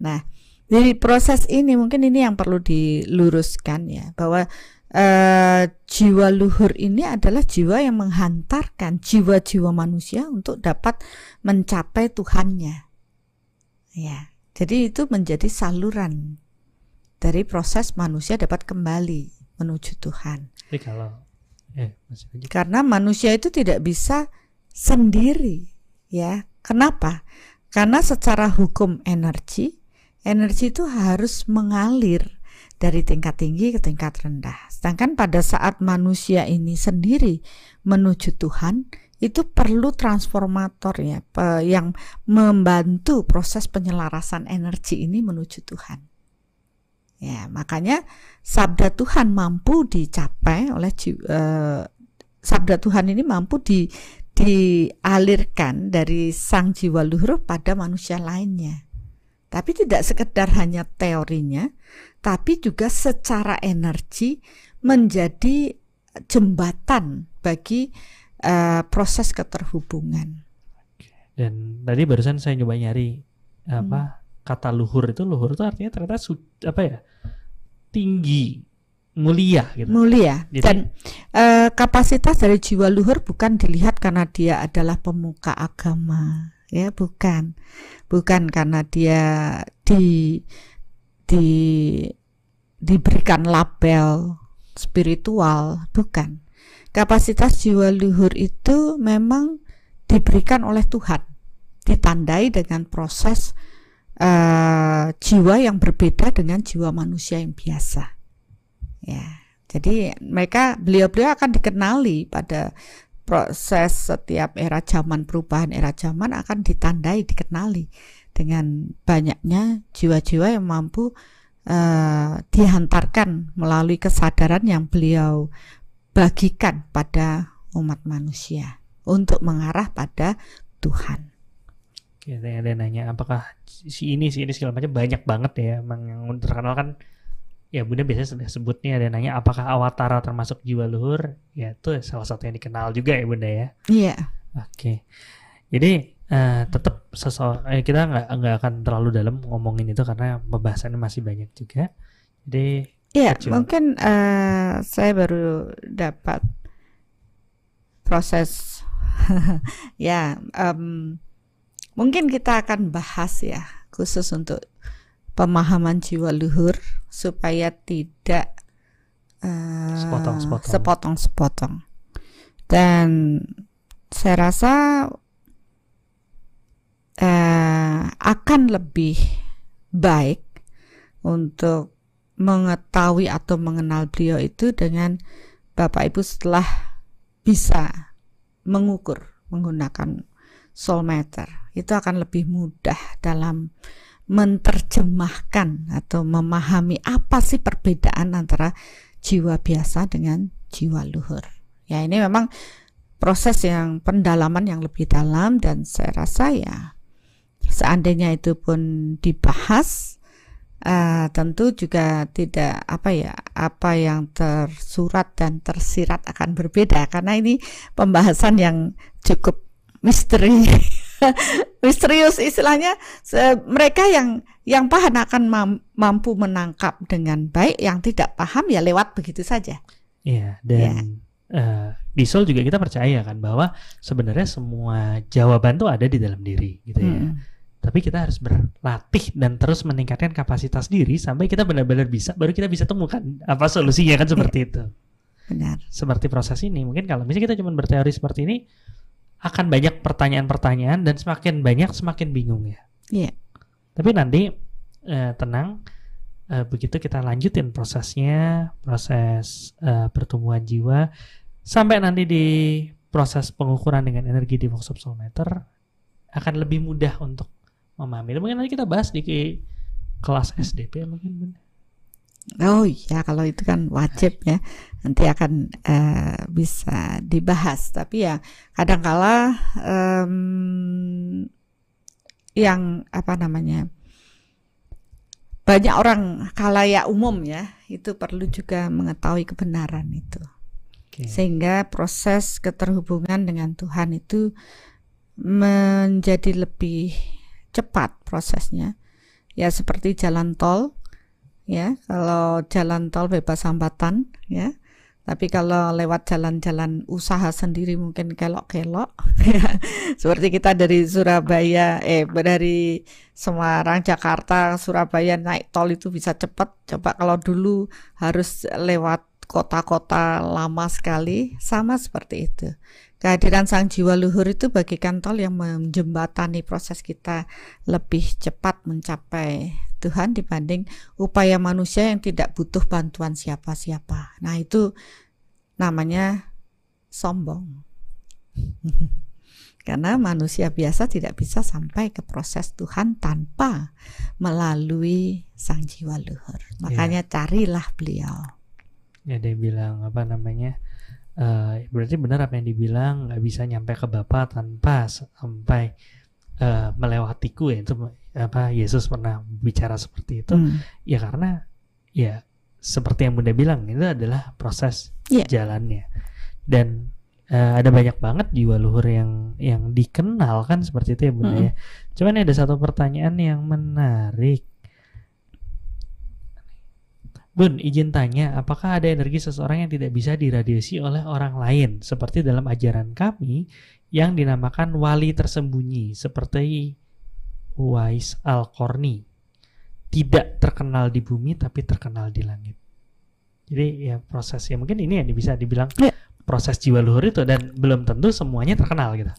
nah dari proses ini mungkin ini yang perlu diluruskan ya bahwa eh, jiwa luhur ini adalah jiwa yang menghantarkan jiwa-jiwa manusia untuk dapat mencapai Tuhannya. Ya, jadi itu menjadi saluran dari proses manusia dapat kembali menuju Tuhan. Tapi kalau eh. Karena manusia itu tidak bisa sendiri, ya. Kenapa? Karena secara hukum energi, energi itu harus mengalir dari tingkat tinggi ke tingkat rendah. Sedangkan pada saat manusia ini sendiri menuju Tuhan, itu perlu transformator ya, yang membantu proses penyelarasan energi ini menuju Tuhan. Ya, makanya sabda Tuhan mampu dicapai oleh eh, sabda Tuhan ini mampu di dialirkan dari sang jiwa luhur pada manusia lainnya. Tapi tidak sekedar hanya teorinya, tapi juga secara energi menjadi jembatan bagi uh, proses keterhubungan. Dan tadi barusan saya nyoba nyari apa. Kata luhur itu luhur itu artinya ternyata su, apa ya tinggi mulia gitu. Mulia. Jadi, Dan uh, kapasitas dari jiwa luhur bukan dilihat karena dia adalah pemuka agama, ya bukan, bukan karena dia di di diberikan label spiritual, bukan. Kapasitas jiwa luhur itu memang diberikan oleh Tuhan, ditandai dengan proses uh, jiwa yang berbeda dengan jiwa manusia yang biasa. Ya, jadi mereka beliau-beliau akan dikenali pada proses setiap era zaman perubahan era zaman akan ditandai dikenali dengan banyaknya jiwa-jiwa yang mampu uh, dihantarkan melalui kesadaran yang beliau bagikan pada umat manusia untuk mengarah pada Tuhan. Oke, ada nanya apakah si ini si ini segala macam banyak banget ya emang yang terkenal kan ya bunda biasanya sudah sebut nih ada nanya apakah awatara termasuk jiwa luhur? Ya itu salah satu yang dikenal juga ya bunda ya. Iya. Oke. Jadi uh, tetap sesuatu eh, kita nggak nggak akan terlalu dalam ngomongin itu karena pembahasannya masih banyak juga. Jadi Iya, mungkin uh, saya baru dapat proses ya um, mungkin kita akan bahas ya khusus untuk pemahaman jiwa luhur supaya tidak sepotong sepotong sepotong-sepotong. Dan saya rasa uh, akan lebih baik untuk mengetahui atau mengenal beliau itu dengan Bapak Ibu setelah bisa mengukur menggunakan soul meter itu akan lebih mudah dalam menerjemahkan atau memahami apa sih perbedaan antara jiwa biasa dengan jiwa luhur. Ya ini memang proses yang pendalaman yang lebih dalam dan saya rasa ya seandainya itu pun dibahas uh, tentu juga tidak apa ya apa yang tersurat dan tersirat akan berbeda karena ini pembahasan yang cukup misteri misterius istilahnya mereka yang yang paham akan mampu menangkap dengan baik yang tidak paham ya lewat begitu saja. Iya dan ya. Uh, di Soul juga kita percaya kan bahwa sebenarnya semua jawaban tuh ada di dalam diri gitu ya. Hmm tapi kita harus berlatih dan terus meningkatkan kapasitas diri sampai kita benar-benar bisa baru kita bisa temukan apa solusinya kan seperti iya. itu. Benar. Seperti proses ini mungkin kalau misalnya kita cuma berteori seperti ini akan banyak pertanyaan-pertanyaan dan semakin banyak semakin bingung ya iya tapi nanti eh, tenang eh, begitu kita lanjutin prosesnya proses eh, pertumbuhan jiwa sampai nanti di proses pengukuran dengan energi di workshop akan lebih mudah untuk memahami. Mungkin nanti kita bahas di kelas SDP mungkin. Oh iya kalau itu kan wajib ya nanti akan uh, bisa dibahas tapi ya kadangkala um, yang apa namanya banyak orang kalayak umum ya itu perlu juga mengetahui kebenaran itu okay. sehingga proses keterhubungan dengan Tuhan itu menjadi lebih cepat prosesnya. Ya seperti jalan tol, ya kalau jalan tol bebas hambatan, ya. Tapi kalau lewat jalan-jalan usaha sendiri mungkin kelok-kelok. Ya. Seperti kita dari Surabaya, eh dari Semarang, Jakarta, Surabaya naik tol itu bisa cepat. Coba kalau dulu harus lewat kota-kota lama sekali, sama seperti itu. Kehadiran sang jiwa luhur itu bagikan tol yang menjembatani proses kita lebih cepat mencapai Tuhan dibanding upaya manusia yang tidak butuh bantuan siapa-siapa. Nah, itu namanya sombong. Karena manusia biasa tidak bisa sampai ke proses Tuhan tanpa melalui sang jiwa luhur. Makanya ya. carilah beliau. Ya dia bilang apa namanya? uh, berarti benar apa yang dibilang nggak bisa nyampe ke bapak tanpa sampai eh, melewatiku ya itu apa Yesus pernah bicara seperti itu Hmm. ya karena ya seperti yang Bunda bilang itu adalah proses Iya. jalannya dan eh, ada banyak banget jiwa luhur yang yang dikenal kan seperti itu ya Bunda Mm-mm. ya cuman ada satu pertanyaan yang menarik Bun, izin tanya, apakah ada energi seseorang yang tidak bisa diradiasi oleh orang lain, seperti dalam ajaran kami yang dinamakan wali tersembunyi, seperti Uwais Al-Qarni, tidak terkenal di bumi tapi terkenal di langit. Jadi ya prosesnya mungkin ini yang bisa dibilang Ya. proses jiwa luhur itu dan belum tentu semuanya terkenal gitu.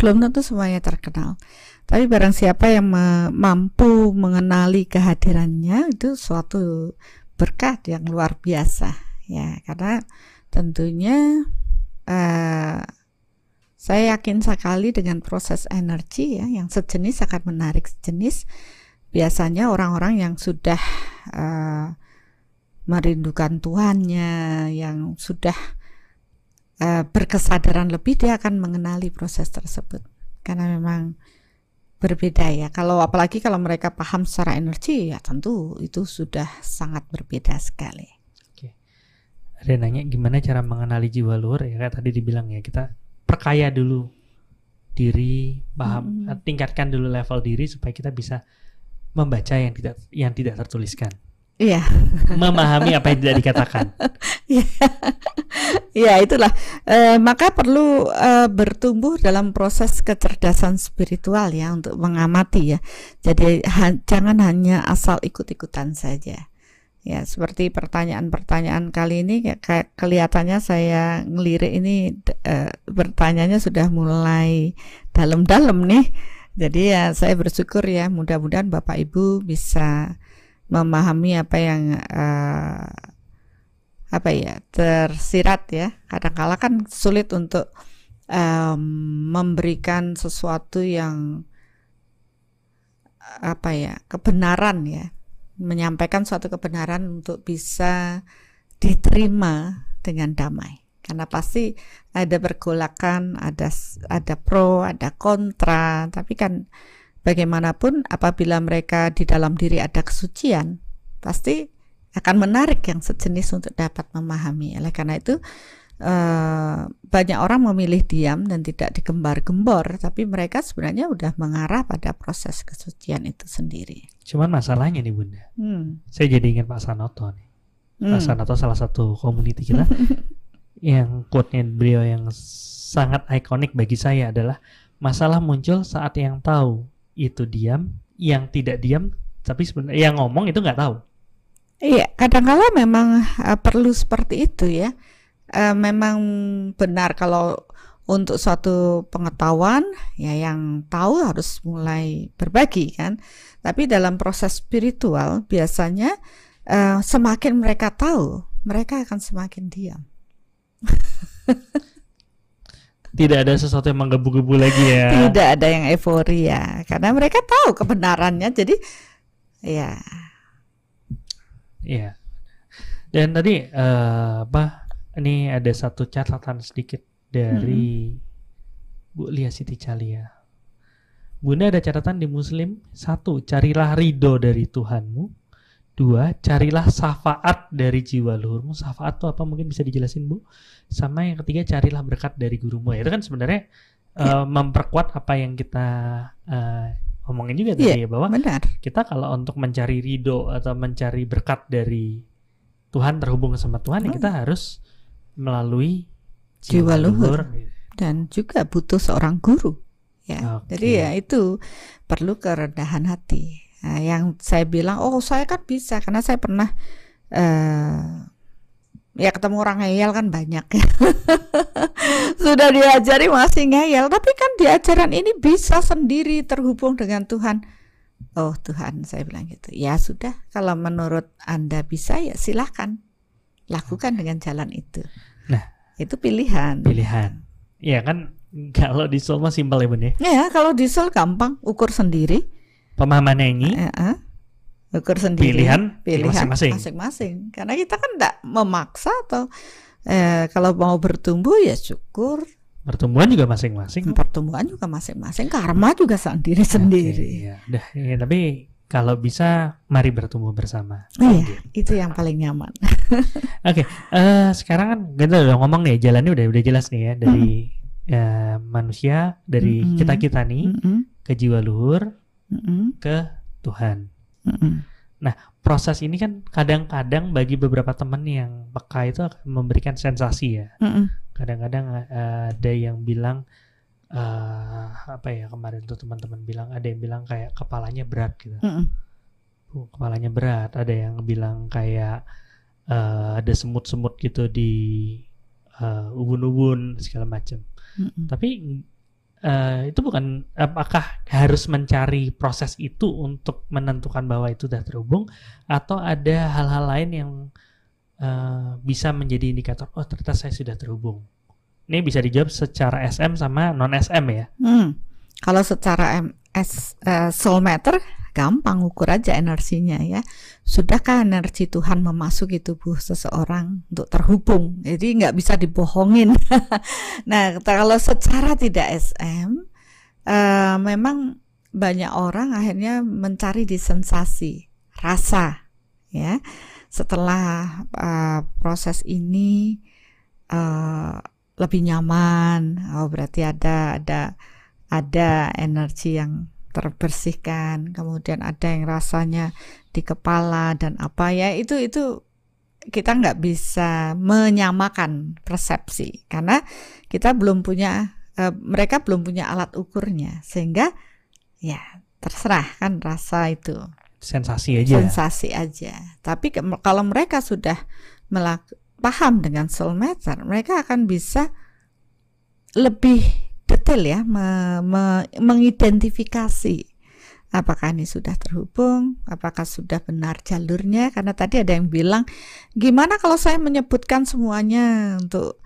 belum tentu semuanya terkenal. Tapi barang siapa yang me- mampu mengenali kehadirannya itu suatu berkat yang luar biasa ya. Karena tentunya eh, saya yakin sekali dengan proses energi ya yang sejenis akan menarik sejenis. Biasanya orang-orang yang sudah eh, merindukan Tuhannya yang sudah eh, berkesadaran lebih dia akan mengenali proses tersebut. Karena memang berbeda ya. Kalau apalagi kalau mereka paham secara energi ya tentu itu sudah sangat berbeda sekali. Ada yang nanya gimana cara mengenali jiwa luhur? Ya kayak tadi dibilang ya kita perkaya dulu diri, paham, Mm-mm. tingkatkan dulu level diri supaya kita bisa membaca yang tidak yang tidak tertuliskan, iya. Memahami apa yang tidak dikatakan. ya itulah. Eh, maka perlu eh, bertumbuh dalam proses kecerdasan spiritual ya untuk mengamati ya. Jadi ha- jangan hanya asal ikut-ikutan saja. Ya seperti pertanyaan-pertanyaan kali ini kayak- kayak kelihatannya saya ngelirik ini eh, pertanyaannya sudah mulai dalam-dalam nih. Jadi ya saya bersyukur ya mudah-mudahan Bapak Ibu bisa memahami apa yang eh, apa ya tersirat ya. Kadangkala kan sulit untuk em, memberikan sesuatu yang apa ya kebenaran ya. Menyampaikan suatu kebenaran untuk bisa diterima dengan damai. Karena pasti ada pergolakan ada ada pro ada kontra. Tapi kan bagaimanapun apabila mereka di dalam diri ada kesucian pasti akan menarik yang sejenis untuk dapat memahami. Oleh karena itu eh, banyak orang memilih diam dan tidak digembar-gembor, tapi mereka sebenarnya sudah mengarah pada proses kesucian itu sendiri. Cuman masalahnya nih Bunda, Hmm. saya jadi ingat Pak Sanoto nih. Hmm. Pak Sanoto salah satu community kita yang quote-nya beliau yang sangat ikonik bagi saya adalah masalah muncul saat yang tahu itu diam, yang tidak diam tapi sebenarnya yang ngomong itu nggak tahu. Iya, kadangkala memang eh, perlu seperti itu ya. Eh, memang benar kalau untuk suatu pengetahuan ya yang tahu harus mulai berbagi kan. Tapi dalam proses spiritual biasanya eh, semakin mereka tahu, mereka akan semakin diam. Tidak ada sesuatu yang menggebu-gebu lagi ya. Tidak ada yang euforia karena mereka tahu kebenarannya. Jadi ya Iya. Dan tadi eh, apa? Ini ada satu catatan sedikit dari Bu Lia Siti Calia. Bunda ada catatan di Muslim satu, carilah ridho dari Tuhanmu. Dua, carilah syafaat dari jiwa luhurmu. Syafaat itu apa? Mungkin bisa dijelasin Bu. Sama yang ketiga, carilah berkat dari gurumu. Itu kan sebenarnya eh, memperkuat apa yang kita eh, omongin juga tadi ya bahwa benar. kita kalau untuk mencari ridho atau mencari berkat dari Tuhan terhubung sama Tuhan ya Hmm. kita harus melalui Jiwa luhur. dan juga butuh seorang guru ya Oke. jadi ya itu perlu kerendahan hati Nah, yang saya bilang oh saya kan bisa karena saya pernah eh ya ketemu orang ngeyel kan banyak sudah diajari masih ngeyel tapi kan di ajaran ini bisa sendiri terhubung dengan Tuhan oh Tuhan saya bilang gitu ya sudah kalau menurut anda bisa ya silahkan lakukan dengan jalan itu Nah. itu pilihan Pilihan. Ya kan kalau di Soul mah simpel ya Bun ya. Ya, kalau diesel gampang ukur sendiri. Pemahamannya ini Eh, eh. Ukur sendiri. pilihan, Pilihan masing-masing. Karena kita kan tidak memaksa atau eh, kalau mau bertumbuh ya syukur. Pertumbuhan juga masing-masing. Pertumbuhan juga masing-masing, karma juga sendiri-sendiri. Oke, iya. Udah, ya, tapi kalau bisa mari bertumbuh bersama. Iya, itu yang paling nyaman. Oke, eh, sekarang kan kita udah ngomong nih jalannya udah udah jelas nih ya dari eh, manusia dari Mm-mm. kita kita nih Mm-mm, ke jiwa luhur mm-mm, ke Tuhan. mm-mm. Proses ini kan kadang-kadang bagi beberapa teman yang peka itu akan memberikan sensasi ya. Mm-mm. Kadang-kadang eh, ada yang bilang eh, apa ya kemarin tuh teman-teman bilang ada yang bilang kayak kepalanya berat gitu. Mm-mm. Uh, kepalanya berat. Ada yang bilang kayak eh, ada semut-semut gitu di eh, ubun-ubun segala macam. Mm-mm. Tapi eh, itu bukan apakah harus mencari proses itu untuk menentukan bahwa itu sudah terhubung atau ada hal-hal lain yang eh, bisa menjadi indikator oh ternyata saya sudah terhubung. Ini bisa dijawab secara SM sama non SM ya. Hmm. Kalau secara MS eh, soul matter gampang ukur aja energinya ya. Sudahkah energi Tuhan memasuki tubuh seseorang untuk terhubung? Jadi nggak bisa dibohongin. nah kalau secara tidak SM, eh, memang banyak orang akhirnya mencari di sensasi, rasa, ya. Setelah eh, proses ini eh, lebih nyaman, oh berarti ada ada ada energi yang terbersihkan, kemudian ada yang rasanya di kepala dan apa ya itu itu kita nggak bisa menyamakan persepsi karena kita belum punya eh, mereka belum punya alat ukurnya sehingga ya terserah kan rasa itu Sensasi aja. sensasi aja. Tapi ke- kalau mereka sudah melak- paham dengan soul matter, mereka akan bisa lebih detail ya me- me- mengidentifikasi apakah ini sudah terhubung, apakah sudah benar jalurnya. Karena tadi ada yang bilang, gimana kalau saya menyebutkan semuanya untuk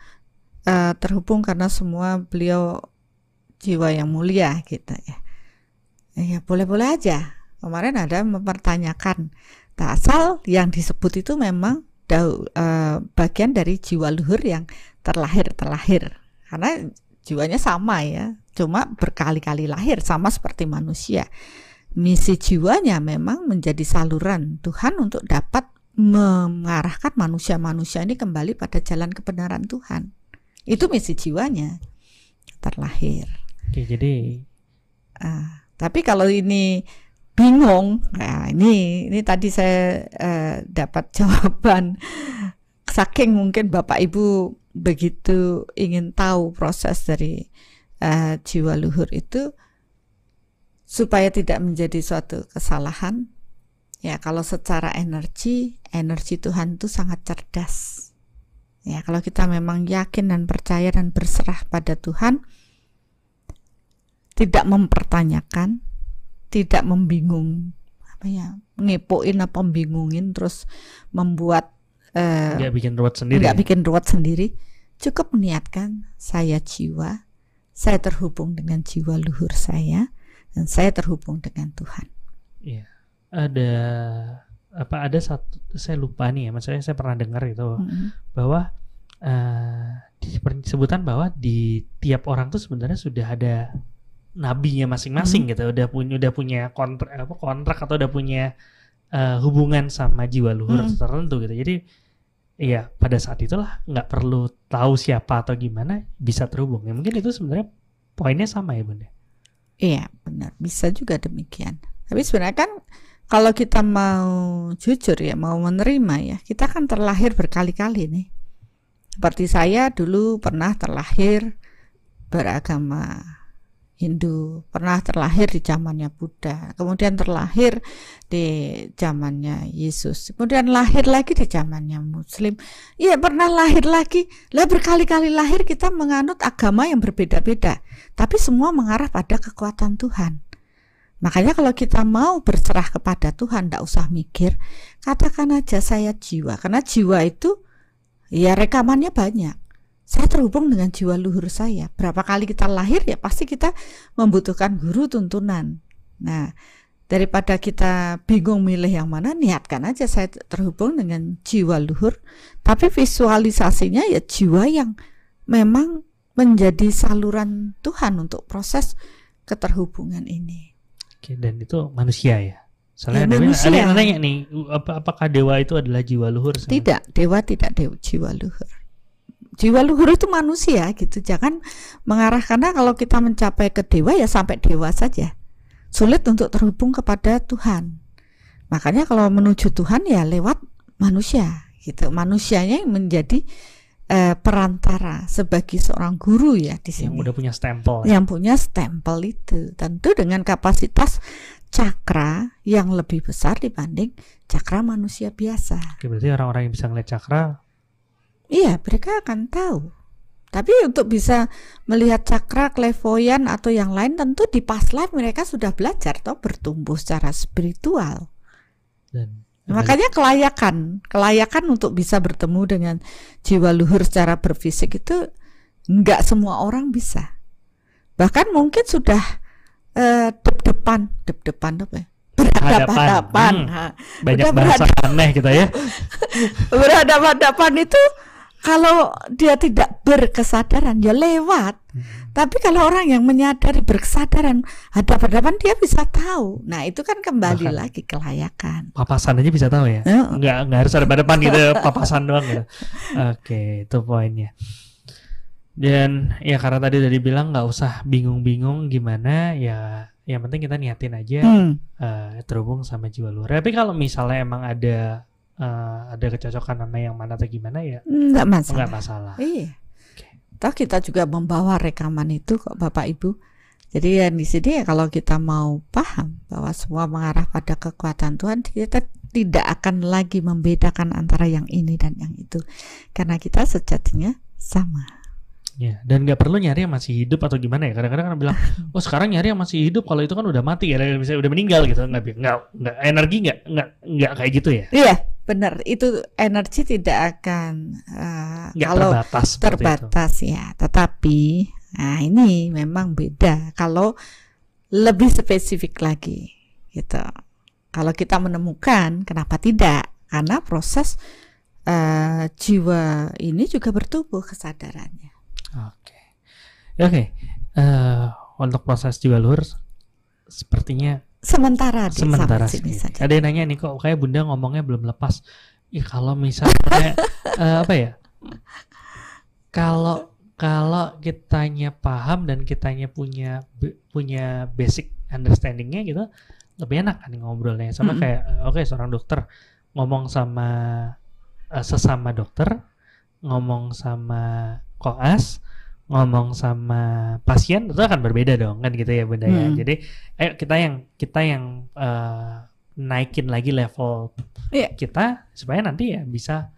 eh, terhubung karena semua beliau jiwa yang mulia gitu ya. Ya boleh-boleh aja kemarin ada mempertanyakan tak asal yang disebut itu memang eh, bagian dari jiwa luhur yang terlahir terlahir karena jiwanya sama ya. Cuma berkali-kali lahir sama seperti manusia. Misi jiwanya memang menjadi saluran Tuhan untuk dapat mengarahkan manusia-manusia ini kembali pada jalan kebenaran Tuhan. Itu misi jiwanya terlahir. Oke, jadi Ah, tapi kalau ini bingung, nah ini ini tadi saya eh, dapat jawaban. Saking mungkin Bapak Ibu begitu ingin tahu proses dari eh, jiwa luhur itu supaya tidak menjadi suatu kesalahan. Ya, kalau secara energi, energi Tuhan itu sangat cerdas. Ya, kalau kita memang yakin dan percaya dan berserah pada Tuhan, tidak mempertanyakan, tidak membingung, apa ya, ngepoin apa membingungin, terus membuat eh, nggak bikin ruwet sendiri. nggak bikin ruwet sendiri, cukup meniatkan saya jiwa, saya terhubung dengan jiwa luhur saya, dan saya terhubung dengan Tuhan. Iya. Ada apa ada satu saya lupa nih ya, maksudnya saya pernah dengar itu Mm-mm. bahwa eh disebutkan bahwa di tiap orang tuh sebenarnya sudah ada nabinya masing-masing gitu, udah punya udah punya kontrak apa kontrak atau udah punya eh, hubungan sama jiwa luhur Mm. tertentu gitu. Jadi iya pada saat itulah nggak perlu tahu siapa atau gimana bisa terhubung. Ya mungkin itu sebenarnya poinnya sama ya bunda. Iya, benar. Bisa juga demikian. Tapi sebenarnya kan kalau kita mau jujur ya, mau menerima ya, kita kan terlahir berkali-kali nih. Seperti saya dulu pernah terlahir beragama Hindu, pernah terlahir di zamannya Buddha, kemudian terlahir di zamannya Yesus, kemudian lahir lagi di zamannya Muslim. Iya, pernah lahir lagi. Lah berkali-kali lahir kita menganut agama yang berbeda-beda tapi semua mengarah pada kekuatan Tuhan. Makanya kalau kita mau berserah kepada Tuhan, tidak usah mikir, katakan aja saya jiwa, karena jiwa itu ya rekamannya banyak. Saya terhubung dengan jiwa luhur saya. Berapa kali kita lahir ya pasti kita membutuhkan guru tuntunan. Nah, daripada kita bingung milih yang mana, niatkan aja saya terhubung dengan jiwa luhur, tapi visualisasinya ya jiwa yang memang menjadi saluran Tuhan untuk proses keterhubungan ini. Oke, dan itu manusia ya. Soalnya Ya, ada, manusia. ada yang nanya nih, apa, apakah dewa itu adalah jiwa luhur? Tidak, dewa tidak dewa jiwa luhur. Jiwa luhur itu manusia gitu. Jangan mengarah karena kalau kita mencapai ke dewa ya sampai dewa saja. Sulit untuk terhubung kepada Tuhan. Makanya kalau menuju Tuhan ya lewat manusia gitu. Manusianya yang menjadi eh, perantara sebagai seorang guru ya di Yang sini. udah punya stempel. ya. yang punya stempel itu tentu dengan kapasitas cakra yang lebih besar dibanding cakra manusia biasa. Oke, berarti orang-orang yang bisa ngeliat cakra Iya, mereka akan tahu. Tapi untuk bisa melihat cakra, klevoyan atau yang lain tentu di past life mereka sudah belajar toh bertumbuh secara spiritual. dan Makanya kelayakan, kelayakan untuk bisa bertemu dengan jiwa luhur secara berfisik itu nggak semua orang bisa. Bahkan mungkin sudah eh, dep-depan, dep-depan apa ya? Berhadapan-hadapan. Hmm. Banyak Udah bahasa aneh kita ya. berhadapan-hadapan itu kalau dia tidak berkesadaran ya lewat. Tapi kalau orang yang menyadari berkesadaran hadap-hadapan dia bisa tahu. Nah, itu kan kembali Bahkan- lagi kelayakan. Papasan aja bisa tahu ya. Heeh. Nggak nggak harus ada depan gitu, papasan doang gitu. Oke, itu poinnya. Dan ya karena tadi udah dibilang nggak usah bingung-bingung gimana ya yang penting kita niatin aja Hmm. eh, terhubung sama jiwa luar. Tapi kalau misalnya emang ada eh, ada kecocokan sama yang mana atau gimana ya Enggak masalah. nggak masalah. Iya. Oke. Toh kita juga membawa rekaman itu kok Bapak Ibu. Jadi ya di sini ya kalau kita mau paham bahwa semua mengarah pada kekuatan Tuhan, kita tidak akan lagi membedakan antara yang ini dan yang itu. Karena kita sejatinya sama. Ya, dan nggak perlu nyari yang masih hidup atau gimana ya. Kadang-kadang kan bilang, oh sekarang nyari yang masih hidup, kalau itu kan udah mati ya, misalnya udah meninggal gitu. Nggak, nggak, nggak energi nggak, nggak, nggak kayak gitu ya. Iya, benar. Itu energi tidak akan Nggak kalau terbatas. itu. terbatas ya. Tetapi nah ini memang beda kalau lebih spesifik lagi gitu. Kalau kita menemukan kenapa tidak? Karena proses eh, jiwa ini juga bertumbuh kesadarannya. Oke, Ya, oke. Eh, untuk proses jiwa luhur, sepertinya Sementara di sementara sini saja. Ada yang nanya nih kok, kayak bunda ngomongnya belum lepas. Ih kalau misalnya eh, apa ya? Kalau kalau kitanya paham dan kitanya punya punya basic understandingnya gitu, lebih enak kan ngobrolnya. Sama Mm-mm. kayak eh, oke seorang dokter ngomong sama eh, sesama dokter, ngomong sama koas, ngomong sama pasien itu akan berbeda dong kan gitu ya bunda ya. Hmm. Jadi ayo kita yang kita yang eh, naikin lagi level Iya. kita supaya nanti ya bisa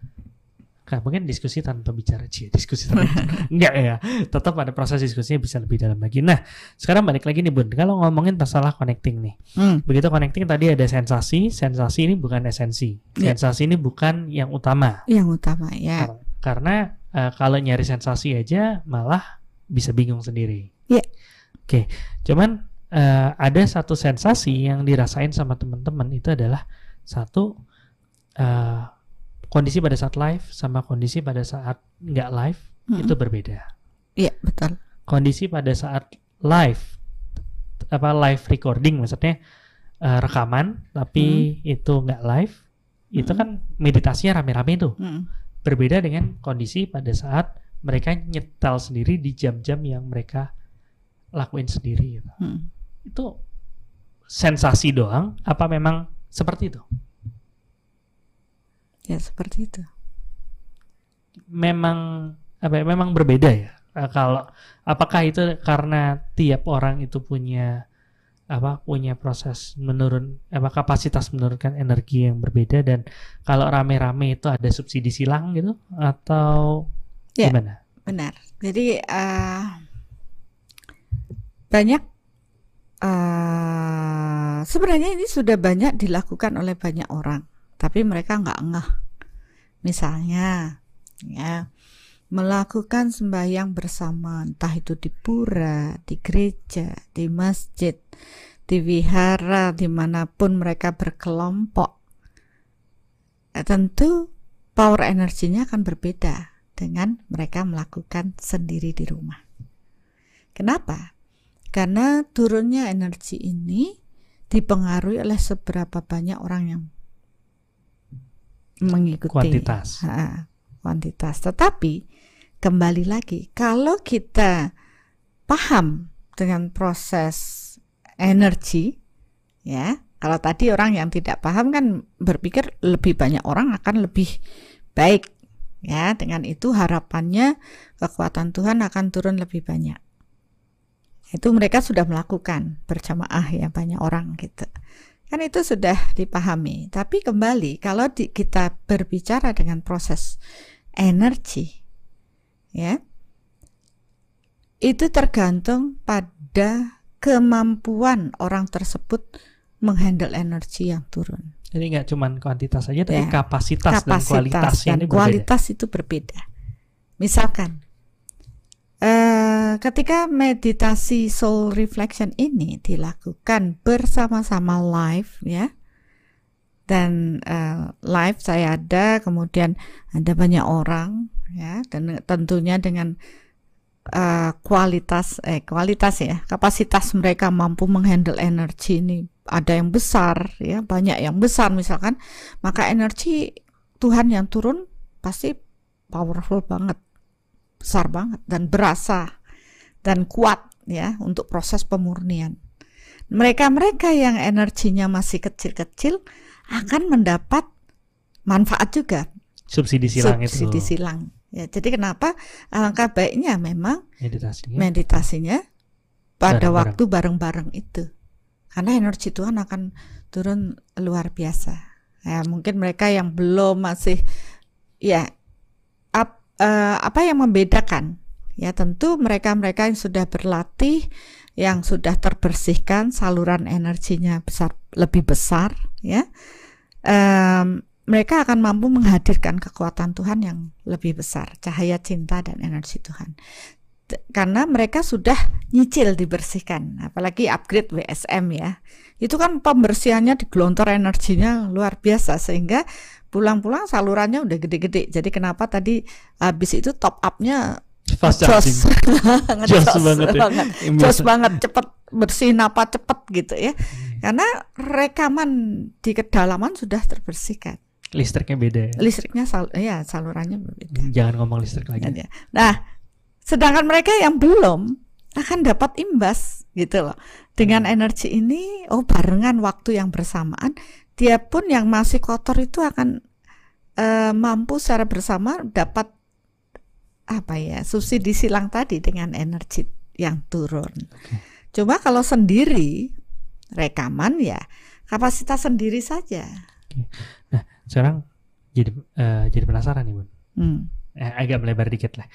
Nah, mungkin diskusi tanpa bicara cie diskusi tanpa bicara. enggak ya tetap ada proses diskusinya bisa lebih dalam lagi nah sekarang balik lagi nih bun kalau ngomongin masalah connecting nih Hmm, begitu connecting tadi ada sensasi sensasi ini bukan esensi Iya. sensasi ini bukan yang utama yang utama ya. Kar- karena eh, kalau nyari sensasi aja malah bisa bingung sendiri. Iya. Oke, cuman eh, ada satu sensasi yang dirasain sama teman-teman itu adalah satu eh, kondisi pada saat live sama kondisi pada saat nggak live Mm-mm. itu berbeda. Iya, betul. Kondisi pada saat live apa live recording maksudnya eh, rekaman tapi itu nggak live itu Mm. kan meditasinya rame-rame tuh Hmm. Berbeda dengan kondisi pada saat mereka nyetel sendiri di jam-jam yang mereka lakuin sendiri gitu. Hmm. Itu sensasi doang apa memang seperti itu? Ya seperti itu. Memang apa ya, memang berbeda ya. Eh, kalau apakah itu karena tiap orang itu punya apa punya proses menurun apa kapasitas menurunkan energi yang berbeda dan kalau rame-rame itu ada subsidi silang gitu atau Ya. gimana? Benar. Jadi eh, banyak eh, sebenarnya ini sudah banyak dilakukan oleh banyak orang, tapi mereka nggak ngeh. Misalnya, ya melakukan sembahyang bersama, entah itu di pura, di gereja, di masjid, di wihara, di mana pun mereka berkelompok. Eh, tentu power energinya akan berbeda dengan mereka melakukan sendiri di rumah. Kenapa? Karena turunnya energi ini dipengaruhi oleh seberapa banyak orang yang mengikuti Kuantitas. Ha, kuantitas. Tetapi kembali lagi, kalau kita paham dengan proses energi, ya, kalau tadi orang yang tidak paham kan berpikir lebih banyak orang akan lebih baik, ya. Dengan itu harapannya kekuatan Tuhan akan turun lebih banyak. Itu mereka sudah melakukan berjamaah ya banyak orang gitu. Kan itu sudah dipahami. Tapi kembali kalau di, kita berbicara dengan proses energi ya. Itu tergantung pada kemampuan orang tersebut menghandle energi yang turun. Jadi nggak cuma kuantitas saja, tapi Ya, kapasitas, dan Kapasitas kualitasnya dan ini kualitas itu berbeda. Misalkan eh ketika meditasi soul reflection ini dilakukan bersama-sama live ya. Dan eh, live saya ada, kemudian ada banyak orang ya dan tentunya dengan eh, kualitas eh kualitas ya, kapasitas mereka mampu menghandle energi ini ada yang besar ya, banyak yang besar misalkan, maka energi Tuhan yang turun pasti powerful banget, besar banget dan berasa dan kuat ya untuk proses pemurnian. Mereka-mereka yang energinya masih kecil-kecil akan mendapat manfaat juga subsidi silang itu subsidi silang. Ya, jadi kenapa alangkah baiknya memang meditasinya. meditasinya pada Bareng-bareng. waktu bareng-bareng itu. Karena energi Tuhan akan turun luar biasa. Ya, mungkin mereka yang belum masih ya ap- eh, apa yang membedakan? Ya, tentu mereka-mereka yang sudah berlatih, yang sudah terbersihkan saluran energinya besar lebih besar, ya. Em, mereka akan mampu menghadirkan kekuatan Tuhan yang lebih besar, cahaya cinta dan energi Tuhan karena mereka sudah nyicil dibersihkan, apalagi upgrade WSM ya. Itu kan pembersihannya digelontor energinya luar biasa sehingga pulang-pulang salurannya udah gede-gede. Jadi kenapa tadi habis itu top up-nya Fast charging. Jos banget ya. banget. Jos banget cepet bersihin apa cepet gitu ya. Hmm. Karena rekaman di kedalaman sudah terbersihkan. Listriknya beda ya. Listriknya sal ya salurannya berbeda. Jangan ngomong listrik lagi. Ya. Nah, sedangkan mereka yang belum akan dapat imbas gitu loh. Dengan Hmm. energi ini, oh barengan waktu yang bersamaan, dia pun yang masih kotor itu akan eh, mampu secara bersama dapat apa ya subsidi silang tadi dengan energi yang turun. Cuma kalau sendiri rekaman ya kapasitas sendiri saja. Sekarang jadi eh, jadi penasaran nih bun. Hmm. Eh, agak melebar dikit lah.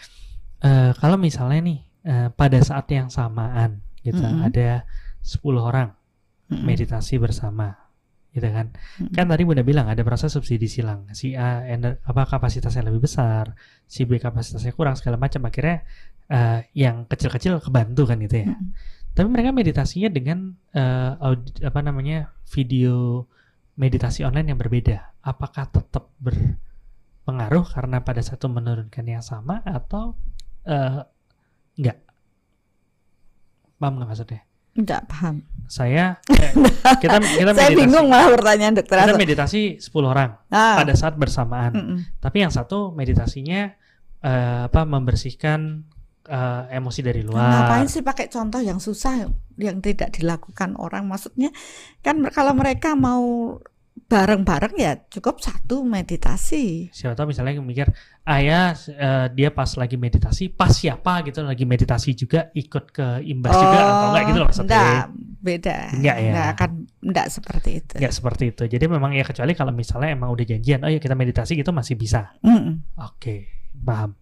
Eh, kalau misalnya nih eh, pada saat yang samaan gitu Mm-mm. ada 10 orang Mm-mm. meditasi bersama gitu kan Mm-mm. kan tadi bunda bilang ada proses subsidi silang si A ener- apa kapasitasnya lebih besar si B kapasitasnya kurang segala macam akhirnya eh, yang kecil-kecil kebantu kan gitu ya Mm-mm. tapi mereka meditasinya dengan eh, aud- apa namanya video meditasi online yang berbeda apakah tetap berpengaruh karena pada satu menurunkan yang sama atau eh, enggak paham nggak maksudnya Enggak paham. saya eh, kita kita Saya meditasi bingung malah pertanyaan dokter kita meditasi 10 orang Ah. pada saat bersamaan Mm-mm. tapi yang satu meditasinya eh, apa membersihkan eh, emosi dari luar Ngapain sih pakai contoh yang susah yang tidak dilakukan orang? Maksudnya kan kalau mereka mau bareng-bareng ya cukup satu meditasi. siapa tahu misalnya mikir ah ya eh, dia pas lagi meditasi pas siapa gitu lagi meditasi juga ikut ke imbas juga atau enggak gitu loh maksudnya Oh, Enggak, beda. Enggak ya. Enggak akan enggak seperti itu. Enggak seperti itu jadi memang ya kecuali kalau misalnya emang udah janjian oh ya kita meditasi gitu masih bisa Mm-mm. oke paham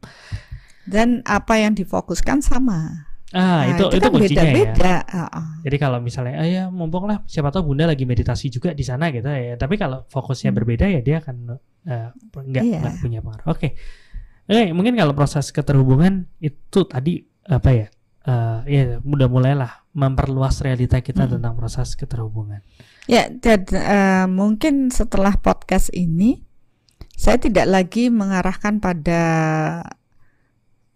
Dan apa yang difokuskan sama. ah Nah, itu itu, kan kuncinya ya beda-beda. Heeh. Jadi kalau misalnya, ah ya mumpung lah siapa tahu bunda lagi meditasi juga di sana gitu ya. Tapi kalau fokusnya Hmm. berbeda ya dia akan eh, enggak Iya. enggak punya pengaruh. Oke, oke mungkin kalau proses keterhubungan itu tadi apa ya? eh ya udah mulailah memperluas realita kita Hmm. tentang proses keterhubungan. Ya, dan eh, mungkin setelah podcast ini saya tidak lagi mengarahkan pada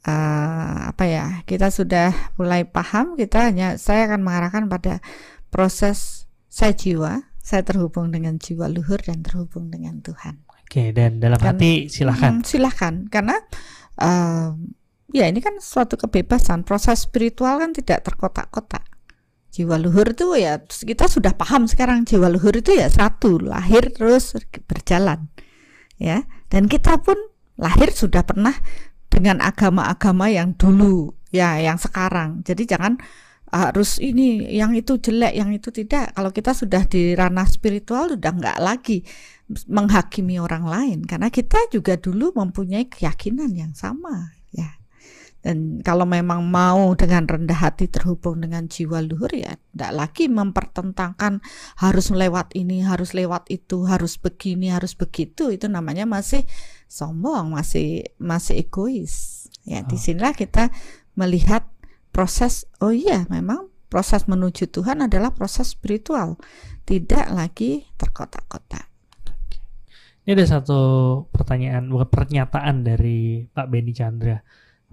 eh, apa ya kita sudah mulai paham kita hanya saya akan mengarahkan pada proses saya jiwa saya terhubung dengan jiwa luhur dan terhubung dengan Tuhan. Oke, dan dalam Kan- hati silahkan. Hmm, silahkan karena em, ya ini kan suatu kebebasan proses spiritual kan tidak terkotak-kotak. Jiwa luhur itu ya kita sudah paham sekarang jiwa luhur itu ya satu lahir terus berjalan ya. Dan kita pun lahir sudah pernah dengan agama-agama yang dulu ya yang sekarang. Jadi jangan harus ini yang itu jelek yang itu tidak. Kalau kita sudah di ranah spiritual sudah nggak lagi menghakimi orang lain. Karena kita juga dulu mempunyai keyakinan yang sama dan kalau memang mau dengan rendah hati terhubung dengan jiwa luhur ya tidak lagi mempertentangkan harus lewat ini harus lewat itu harus begini harus begitu itu namanya masih sombong masih masih egois ya Oh. di sinilah kita melihat proses oh iya memang proses menuju Tuhan adalah proses spiritual tidak lagi terkotak-kotak Ini ada satu pertanyaan, bukan pernyataan dari Pak Benny Chandra.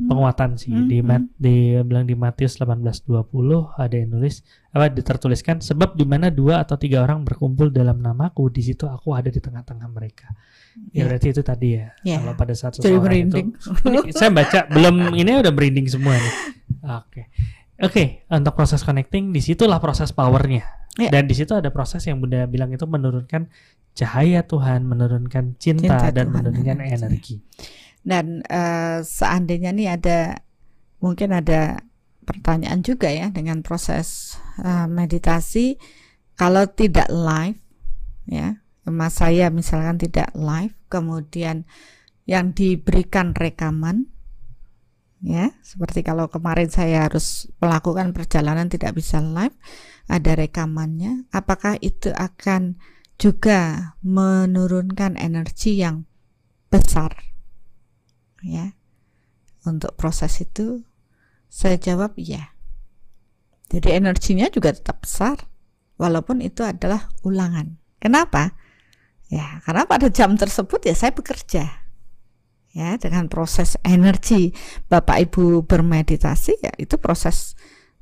Penguatan sih Hmm, di. Mat, di bilang di Matius 18:20 ada yang nulis apa ditertuliskan sebab di mana dua atau tiga orang berkumpul dalam namaku di situ aku ada di tengah-tengah mereka. Ya, Ya. berarti itu tadi ya. Ya. Kalau pada saat jadi seseorang merinding itu saya baca belum ini udah merinding semua nih. Oke. Oke, untuk proses connecting di situlah proses powernya. Ya. Dan di situ ada proses yang Bunda bilang itu menurunkan cahaya Tuhan, menurunkan cinta, Cinta dan Tuhan, menurunkan energi. energi. Dan eh, seandainya nih ada mungkin ada pertanyaan juga ya dengan proses eh, meditasi. Kalau tidak live ya mas saya misalkan tidak live kemudian yang diberikan rekaman ya seperti kalau kemarin saya harus melakukan perjalanan tidak bisa live ada rekamannya apakah itu akan juga menurunkan energi yang besar ya. Untuk proses itu saya jawab iya. Jadi energinya juga tetap besar walaupun itu adalah ulangan. Kenapa? Ya karena pada jam tersebut ya saya bekerja. Ya dengan proses energi Bapak Ibu bermeditasi ya itu proses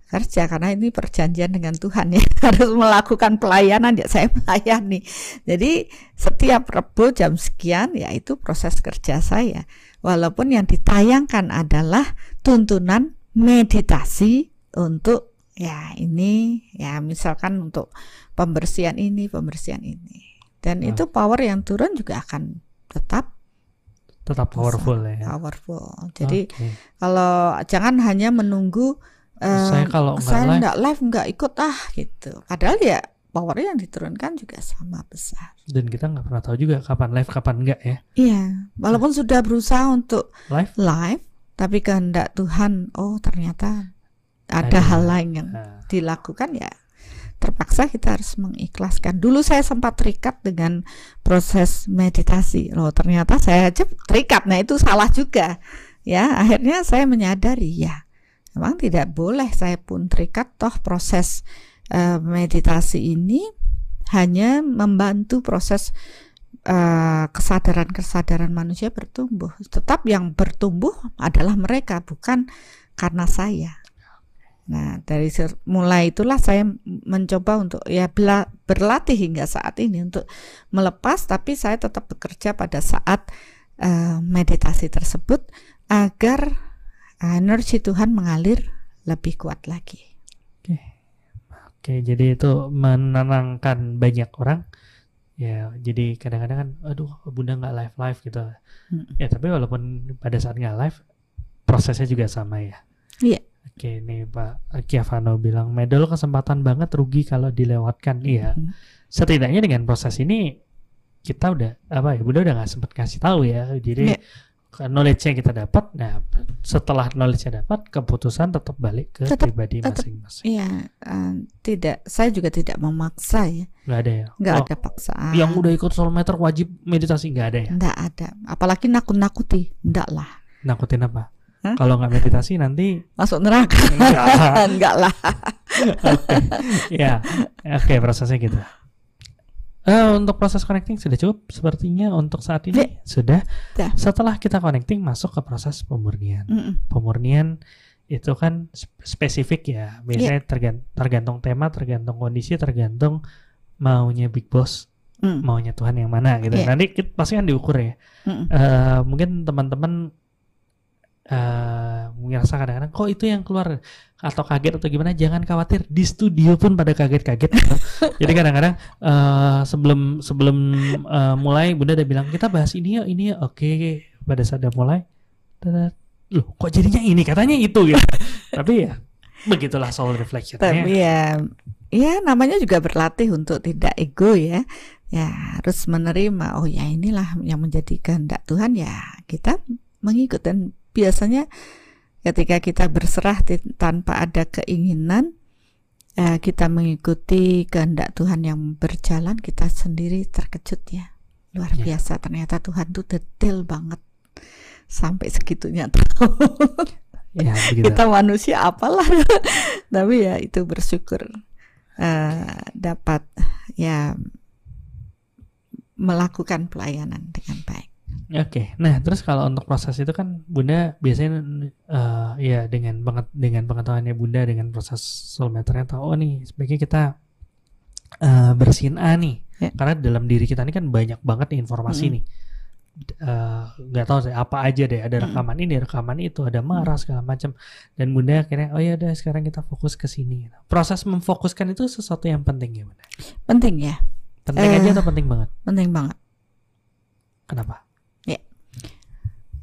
kerja. Karena ini perjanjian dengan Tuhan ya harus melakukan pelayanan ya saya melayani. Jadi setiap Rebo jam sekian ya itu proses kerja saya walaupun yang ditayangkan adalah tuntunan meditasi untuk ya ini ya misalkan untuk pembersihan ini pembersihan ini dan Ah. itu power yang turun juga akan tetap Tetap powerful ya. powerful jadi Oke. kalau jangan hanya menunggu Saya kalau saya nggak live nggak ikut ah gitu padahal ya power yang diturunkan juga sama besar Dan kita nggak pernah tahu juga kapan live kapan enggak ya. iya walaupun sudah berusaha untuk Live live tapi kehendak Tuhan oh ternyata ada, Ada. hal lain yang Nah, dilakukan ya terpaksa kita harus mengikhlaskan. Dulu saya sempat terikat dengan proses meditasi. Loh, ternyata saya aja terikat. Nah, itu salah juga. Ya, akhirnya saya menyadari ya, memang tidak boleh saya pun terikat toh proses eh, meditasi ini hanya membantu proses eh, kesadaran-kesadaran manusia bertumbuh. Tetap yang bertumbuh adalah mereka, bukan karena saya. Nah, dari mulai itulah saya mencoba untuk ya berlatih hingga saat ini untuk melepas, tapi saya tetap bekerja pada saat eh, meditasi tersebut agar energi Tuhan mengalir lebih kuat lagi. Oke, jadi itu menenangkan banyak orang. Ya, jadi kadang-kadang kan, aduh, bunda nggak live live gitu. Hmm. Ya, tapi walaupun pada saat nggak live, prosesnya juga sama ya. Iya. Oke, ini Pak Kiavano bilang medal kesempatan banget rugi kalau dilewatkan. Iya. Hmm. Setidaknya dengan proses ini kita udah apa ya, bunda udah nggak sempat kasih tahu ya. Jadi Iya. Ke knowledge yang kita dapat, nah setelah knowledge-nya dapat, keputusan tetap balik ke Tetap- pribadi masing-masing. Iya, eh, tidak. Saya juga tidak memaksa ya, Nggak ada ya. nggak Oh, ada paksaan. yang udah ikut soul meter wajib meditasi nggak ada ya Nggak ada. Apalagi nakut-nakuti, nggak lah. nakutin apa kalau nggak meditasi nanti Masuk neraka, Nggak. nggak lah. ya oke prosesnya gitu Eh, untuk proses connecting sudah cukup sepertinya untuk saat ini sudah. Setelah kita connecting masuk ke proses pemurnian. Mm-mm. Pemurnian itu kan sp- spesifik ya. Iya. Biasanya tergan- tergantung tema, tergantung kondisi, tergantung maunya big boss, Mm. maunya Tuhan yang mana gitu. Iya. Nanti kita pasti kan diukur ya. Eh, mungkin teman-teman eh ngerasa kadang-kadang kok itu yang keluar atau kaget atau gimana jangan khawatir di studio pun pada kaget-kaget gitu. jadi kadang-kadang eh, sebelum sebelum eh, mulai bunda udah bilang kita bahas ini ya ini ya oke pada saat udah mulai tada, loh kok jadinya ini katanya itu gitu tapi ya begitulah soul reflection Tapi ya, ya namanya juga berlatih untuk tidak ego ya. Ya harus menerima. Oh ya inilah yang menjadi kehendak Tuhan ya kita mengikut dan biasanya ketika kita berserah tanpa ada keinginan eh, kita mengikuti kehendak Tuhan yang berjalan kita sendiri terkejut ya. Luar Ya. biasa ternyata Tuhan tuh detail banget. Sampai segitunya tahu ya kita manusia apalah. Tapi ya itu bersyukur eh, dapat ya melakukan pelayanan dengan baik Oke, nah terus kalau untuk proses itu kan Bunda biasanya eh, ya dengan banget dengan pengetahuannya Bunda dengan proses soul meternya tahu oh nih sebaiknya kita eh, bersihin A nih, Ya. karena dalam diri kita ini kan banyak banget nih informasi Mm-mm. nih. D- eh, nggak tahu sih apa aja deh ada rekaman ini rekaman itu ada marah segala macam dan Bunda akhirnya oh ya udah sekarang kita fokus ke sini. Proses memfokuskan itu sesuatu yang penting ya Bunda. penting ya Penting Eh. aja atau penting banget? penting banget Kenapa?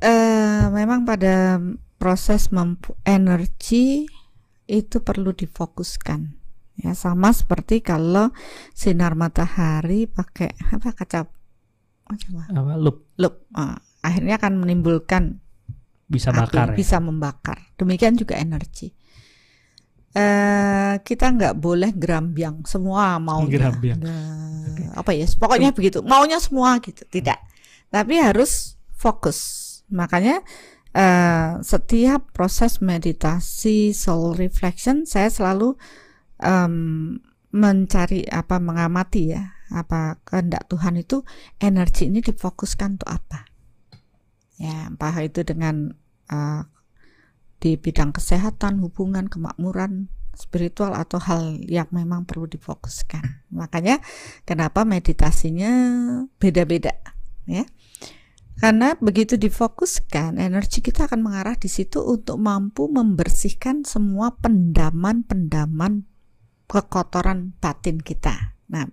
Eh memang pada proses mempu energi itu perlu difokuskan. Ya sama seperti kalau sinar matahari pakai apa kaca apa? Loop loop ah, akhirnya akan menimbulkan bisa api, bakar ya? bisa membakar. Demikian juga energi. eh kita nggak boleh gerambiang. Semua mau Gerambiang. apa ya? Pokoknya begitu. Maunya semua gitu. Tidak. Tapi harus fokus makanya eh setiap proses meditasi soul reflection saya selalu em, mencari apa mengamati ya apa kehendak Tuhan itu energi ini difokuskan untuk apa. Ya entah itu dengan eh, di bidang kesehatan hubungan kemakmuran spiritual atau hal yang memang perlu difokuskan. Makanya kenapa meditasinya beda-beda ya karena begitu difokuskan energi kita akan mengarah di situ untuk mampu membersihkan semua pendaman-pendaman kekotoran batin kita. Nah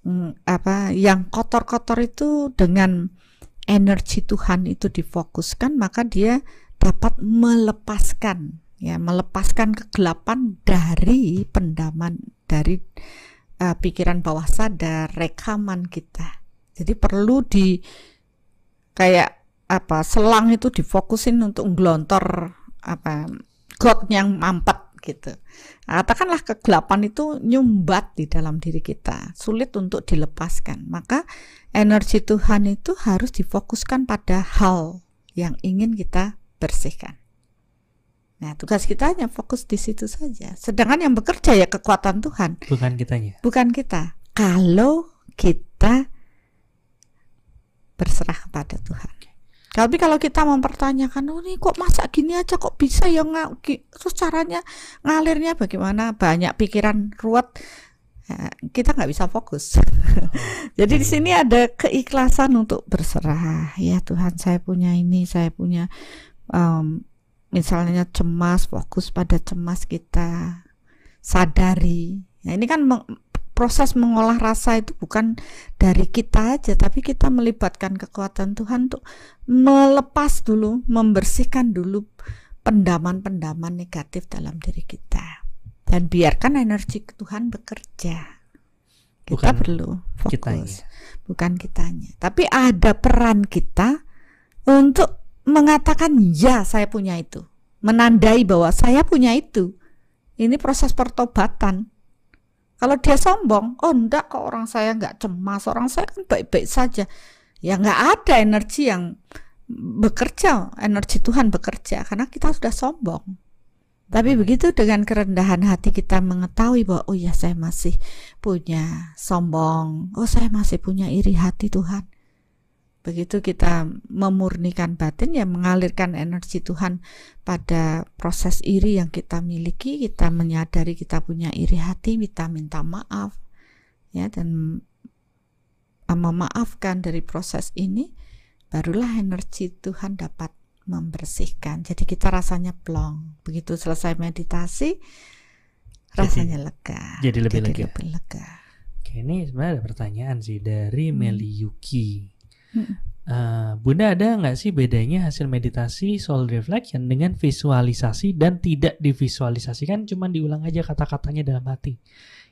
mm, apa yang kotor-kotor itu dengan energi Tuhan itu difokuskan maka dia dapat melepaskan ya melepaskan kegelapan dari pendaman dari uh, pikiran bawah sadar rekaman kita. Jadi perlu di kayak apa selang itu difokusin untuk gelontor apa got yang mampet gitu. Katakanlah kegelapan itu nyumbat di dalam diri kita sulit untuk dilepaskan. Maka energi Tuhan itu harus difokuskan pada hal yang ingin kita bersihkan. Nah tugas kita hanya fokus di situ saja. Sedangkan yang bekerja ya kekuatan Tuhan. Bukan kitanya. bukan kita. Kalau kita berserah kepada Tuhan tapi kalau kita mempertanyakan, oh nih kok masak gini aja kok bisa ya nggak? Terus caranya ngalirnya bagaimana? Banyak pikiran ruwet, ya, kita nggak bisa fokus. Jadi di sini ada keikhlasan untuk berserah. Ya Tuhan, saya punya ini, saya punya, em, misalnya cemas, fokus pada cemas kita, sadari. Nah ini kan proses mengolah rasa itu bukan dari kita aja, tapi kita melibatkan kekuatan Tuhan untuk melepas dulu, membersihkan dulu pendaman-pendaman negatif dalam diri kita. Dan biarkan energi Tuhan bekerja. Kita Bukan perlu fokus, kitanya. bukan kitanya. Tapi ada peran kita untuk mengatakan ya saya punya itu. Menandai bahwa saya punya itu. Ini proses pertobatan. Kalau dia sombong, oh enggak kok orang saya enggak cemas, orang saya kan baik-baik saja. Ya enggak ada energi yang bekerja, energi Tuhan bekerja karena kita sudah sombong. Tapi begitu dengan kerendahan hati kita mengetahui bahwa oh ya saya masih punya sombong, oh saya masih punya iri hati Tuhan. Begitu kita memurnikan batin ya mengalirkan energi Tuhan pada proses iri yang kita miliki, kita menyadari kita punya iri hati, kita minta maaf ya dan memaafkan dari proses ini, barulah energi Tuhan dapat membersihkan. Jadi kita rasanya plong. Begitu selesai meditasi, rasanya lega. jadi lebih lega. lebih lega. Oke, ini sebenarnya ada pertanyaan sih dari Hmm. Meli Yuki. Hmm. Eh, Bunda ada nggak sih bedanya hasil meditasi soul reflection dengan visualisasi dan tidak divisualisasikan cuma diulang aja kata-katanya dalam hati.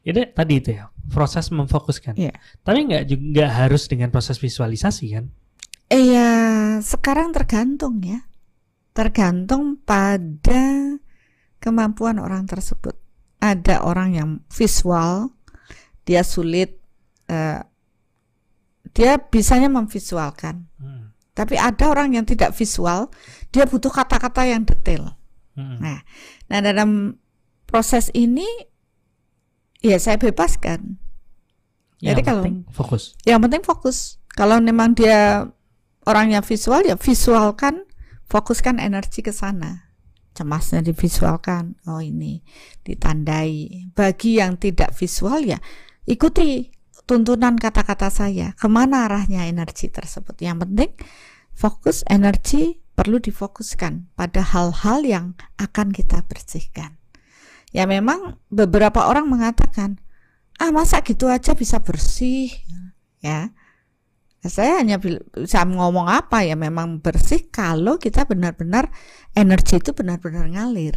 Ya tadi itu ya proses memfokuskan. Iya. Tapi nggak juga harus dengan proses visualisasi kan? Eh ya, sekarang tergantung ya. Tergantung pada kemampuan orang tersebut. Ada orang yang visual, dia sulit eh, dia bisanya memvisualkan. Hmm. Tapi ada orang yang tidak visual, dia butuh kata-kata yang detail. Hmm. Nah, nah dalam proses ini ya saya bebaskan. Yang jadi kalau- penting fokus. Yang penting fokus. Kalau memang dia orangnya visual ya visualkan, fokuskan energi ke sana. Cemasnya divisualkan. Oh ini ditandai. Bagi yang tidak visual ya ikuti tuntunan kata-kata saya. Ke mana arahnya energi tersebut? Yang penting fokus energi perlu difokuskan pada hal-hal yang akan kita bersihkan. Ya memang beberapa orang mengatakan, ah masa gitu aja bisa bersih, ya. Saya hanya bisa ngomong apa ya memang bersih kalau kita benar-benar energi itu benar-benar ngalir,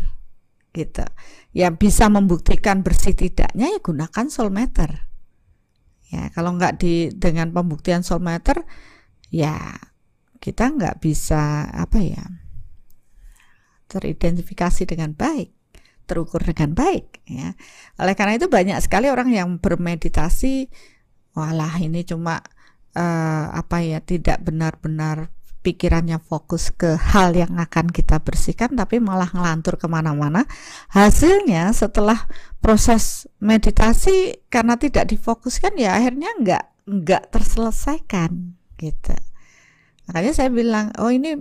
gitu. Ya bisa membuktikan bersih tidaknya ya gunakan soul meter. Ya kalau nggak di dengan pembuktian soul meter, ya kita nggak bisa apa ya teridentifikasi dengan baik, terukur dengan baik ya. Oleh karena itu banyak sekali orang yang bermeditasi walah ini cuma eh, apa ya tidak benar-benar pikirannya fokus ke hal yang akan kita bersihkan tapi malah ngelantur ke mana-mana. Hasilnya setelah proses meditasi karena tidak difokuskan ya akhirnya nggak nggak terselesaikan gitu. Makanya saya bilang oh ini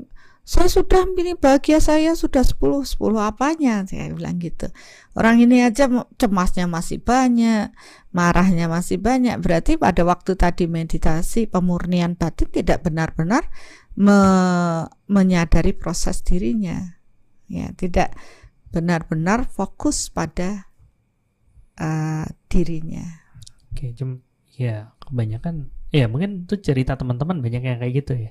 saya sudah ini bahagia saya sudah 10 10 apanya? Saya bilang gitu. Orang ini aja cemasnya masih banyak marahnya masih banyak. Berarti pada waktu tadi meditasi pemurnian batin tidak benar-benar me- menyadari proses dirinya ya tidak benar-benar fokus pada eh, dirinya Oke, jem, ya kebanyakan, ya mungkin itu cerita teman-teman banyak yang kayak gitu ya.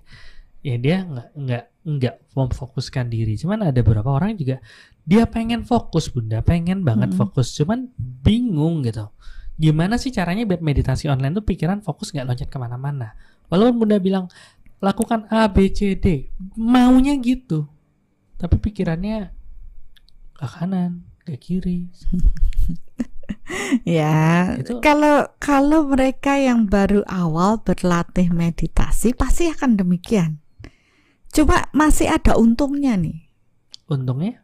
Ya dia nggak nggak nggak memfokuskan diri. Cuman ada beberapa orang juga dia pengen fokus bunda, pengen banget Mm-mm. fokus. Cuman bingung gitu. Gimana sih caranya biar meditasi online tuh pikiran fokus nggak loncat ke mana-mana. Walaupun bunda bilang lakukan A B C D, maunya gitu. Tapi pikirannya ke kanan, ke kiri. Ya, Itu- kalau kalau mereka yang baru awal berlatih meditasi pasti akan demikian. Coba masih ada untungnya nih. Untungnya,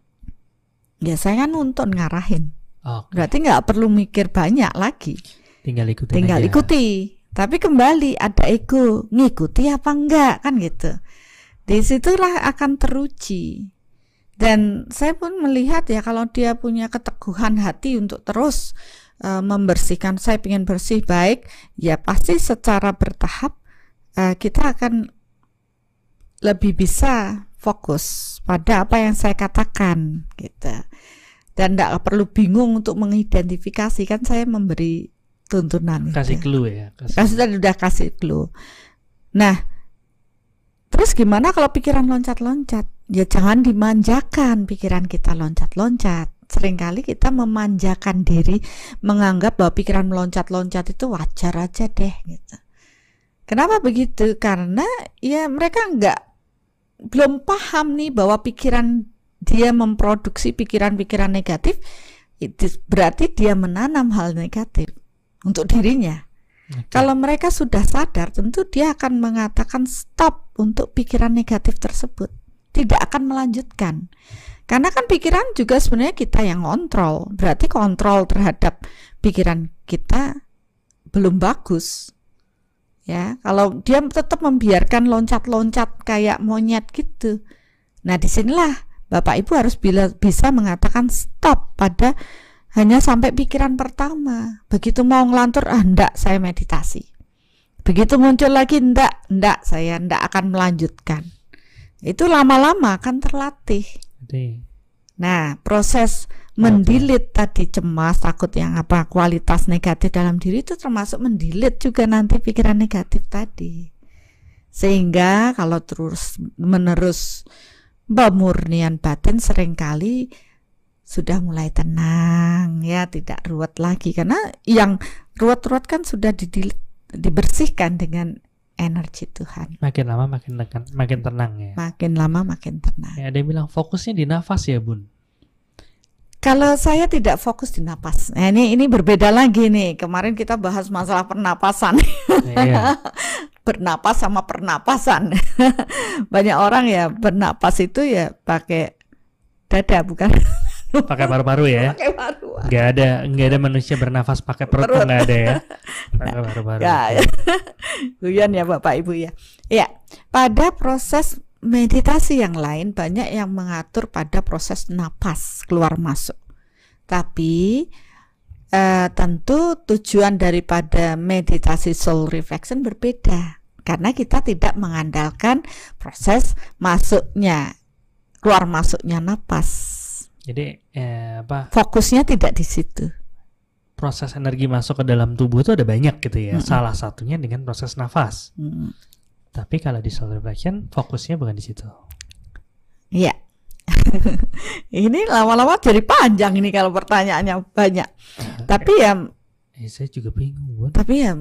Ya saya kan nuntun ngarahin. oh, Berarti nggak perlu mikir banyak lagi. tinggal ikutin Tinggal aja. ikuti. Tapi kembali ada ego, ngikuti apa enggak kan gitu. Di situlah akan teruji. Dan saya pun melihat ya kalau dia punya keteguhan hati untuk terus eh, membersihkan, saya ingin bersih baik, ya pasti secara bertahap eh, kita akan lebih bisa fokus pada apa yang saya katakan gitu. Dan tidak perlu bingung untuk mengidentifikasi kan saya memberi tuntunan kasih itu. clue ya kasih, Kasih tadi udah kasih clue. Nah, terus gimana kalau pikiran loncat-loncat? Ya jangan dimanjakan pikiran kita loncat-loncat. Seringkali kita memanjakan diri, menganggap bahwa pikiran meloncat-loncat itu wajar aja deh gitu. Kenapa begitu? Karena ya mereka nggak belum paham nih bahwa pikiran dia memproduksi pikiran-pikiran negatif itu berarti dia menanam hal negatif untuk dirinya. Oke. Kalau mereka sudah sadar, tentu dia akan mengatakan stop untuk pikiran negatif tersebut. Tidak akan melanjutkan. Karena kan pikiran juga sebenarnya kita yang kontrol. Berarti kontrol terhadap pikiran kita belum bagus. Ya, kalau dia tetap membiarkan loncat-loncat kayak monyet gitu. Nah, di sinilah Bapak Ibu harus bila, bisa mengatakan stop pada hanya sampai pikiran pertama. Begitu mau ngelantur, ah enggak, saya meditasi. Begitu muncul lagi, enggak, enggak, saya enggak akan melanjutkan. Itu lama-lama akan terlatih. Jadi, Nah, proses mendilit tadi cemas, takut yang apa kualitas negatif dalam diri itu termasuk mendilit juga nanti pikiran negatif tadi. Sehingga kalau terus menerus pemurnian batin sering kali sudah mulai tenang ya, tidak ruwet lagi karena yang ruwet-ruwet kan sudah didilit, dibersihkan dengan energi Tuhan. makin lama makin tenang, makin tenang ya. Makin lama makin tenang. Ya, ada yang bilang fokusnya di nafas ya, Bun. Kalau saya tidak fokus di napas, nah, ini ini berbeda lagi nih. Kemarin kita bahas masalah pernapasan, Iya. bernapas sama pernapasan. Banyak orang ya bernapas itu ya pakai dada bukan Pakai paru-paru ya. pakai paru. Nggak ada nggak ada manusia bernafas pakai perut Perut. nggak ada ya. Pakai paru-paru. Ya, ya. Guyon ya Bapak Ibu ya. Ya, pada proses meditasi yang lain banyak yang mengatur pada proses napas keluar masuk. Tapi eh, tentu tujuan daripada meditasi soul reflection berbeda karena kita tidak mengandalkan proses masuknya keluar masuknya napas. Jadi eh, apa Fokusnya tidak di situ. proses energi masuk ke dalam tubuh itu ada banyak gitu ya. Mm-mm. Salah satunya dengan proses nafas. Hmm. Tapi kalau di soul reflection fokusnya bukan di situ. Iya. ini lama-lama jadi panjang ini kalau pertanyaannya banyak. Tapi ya, Eh, saya juga bingung, tapi ya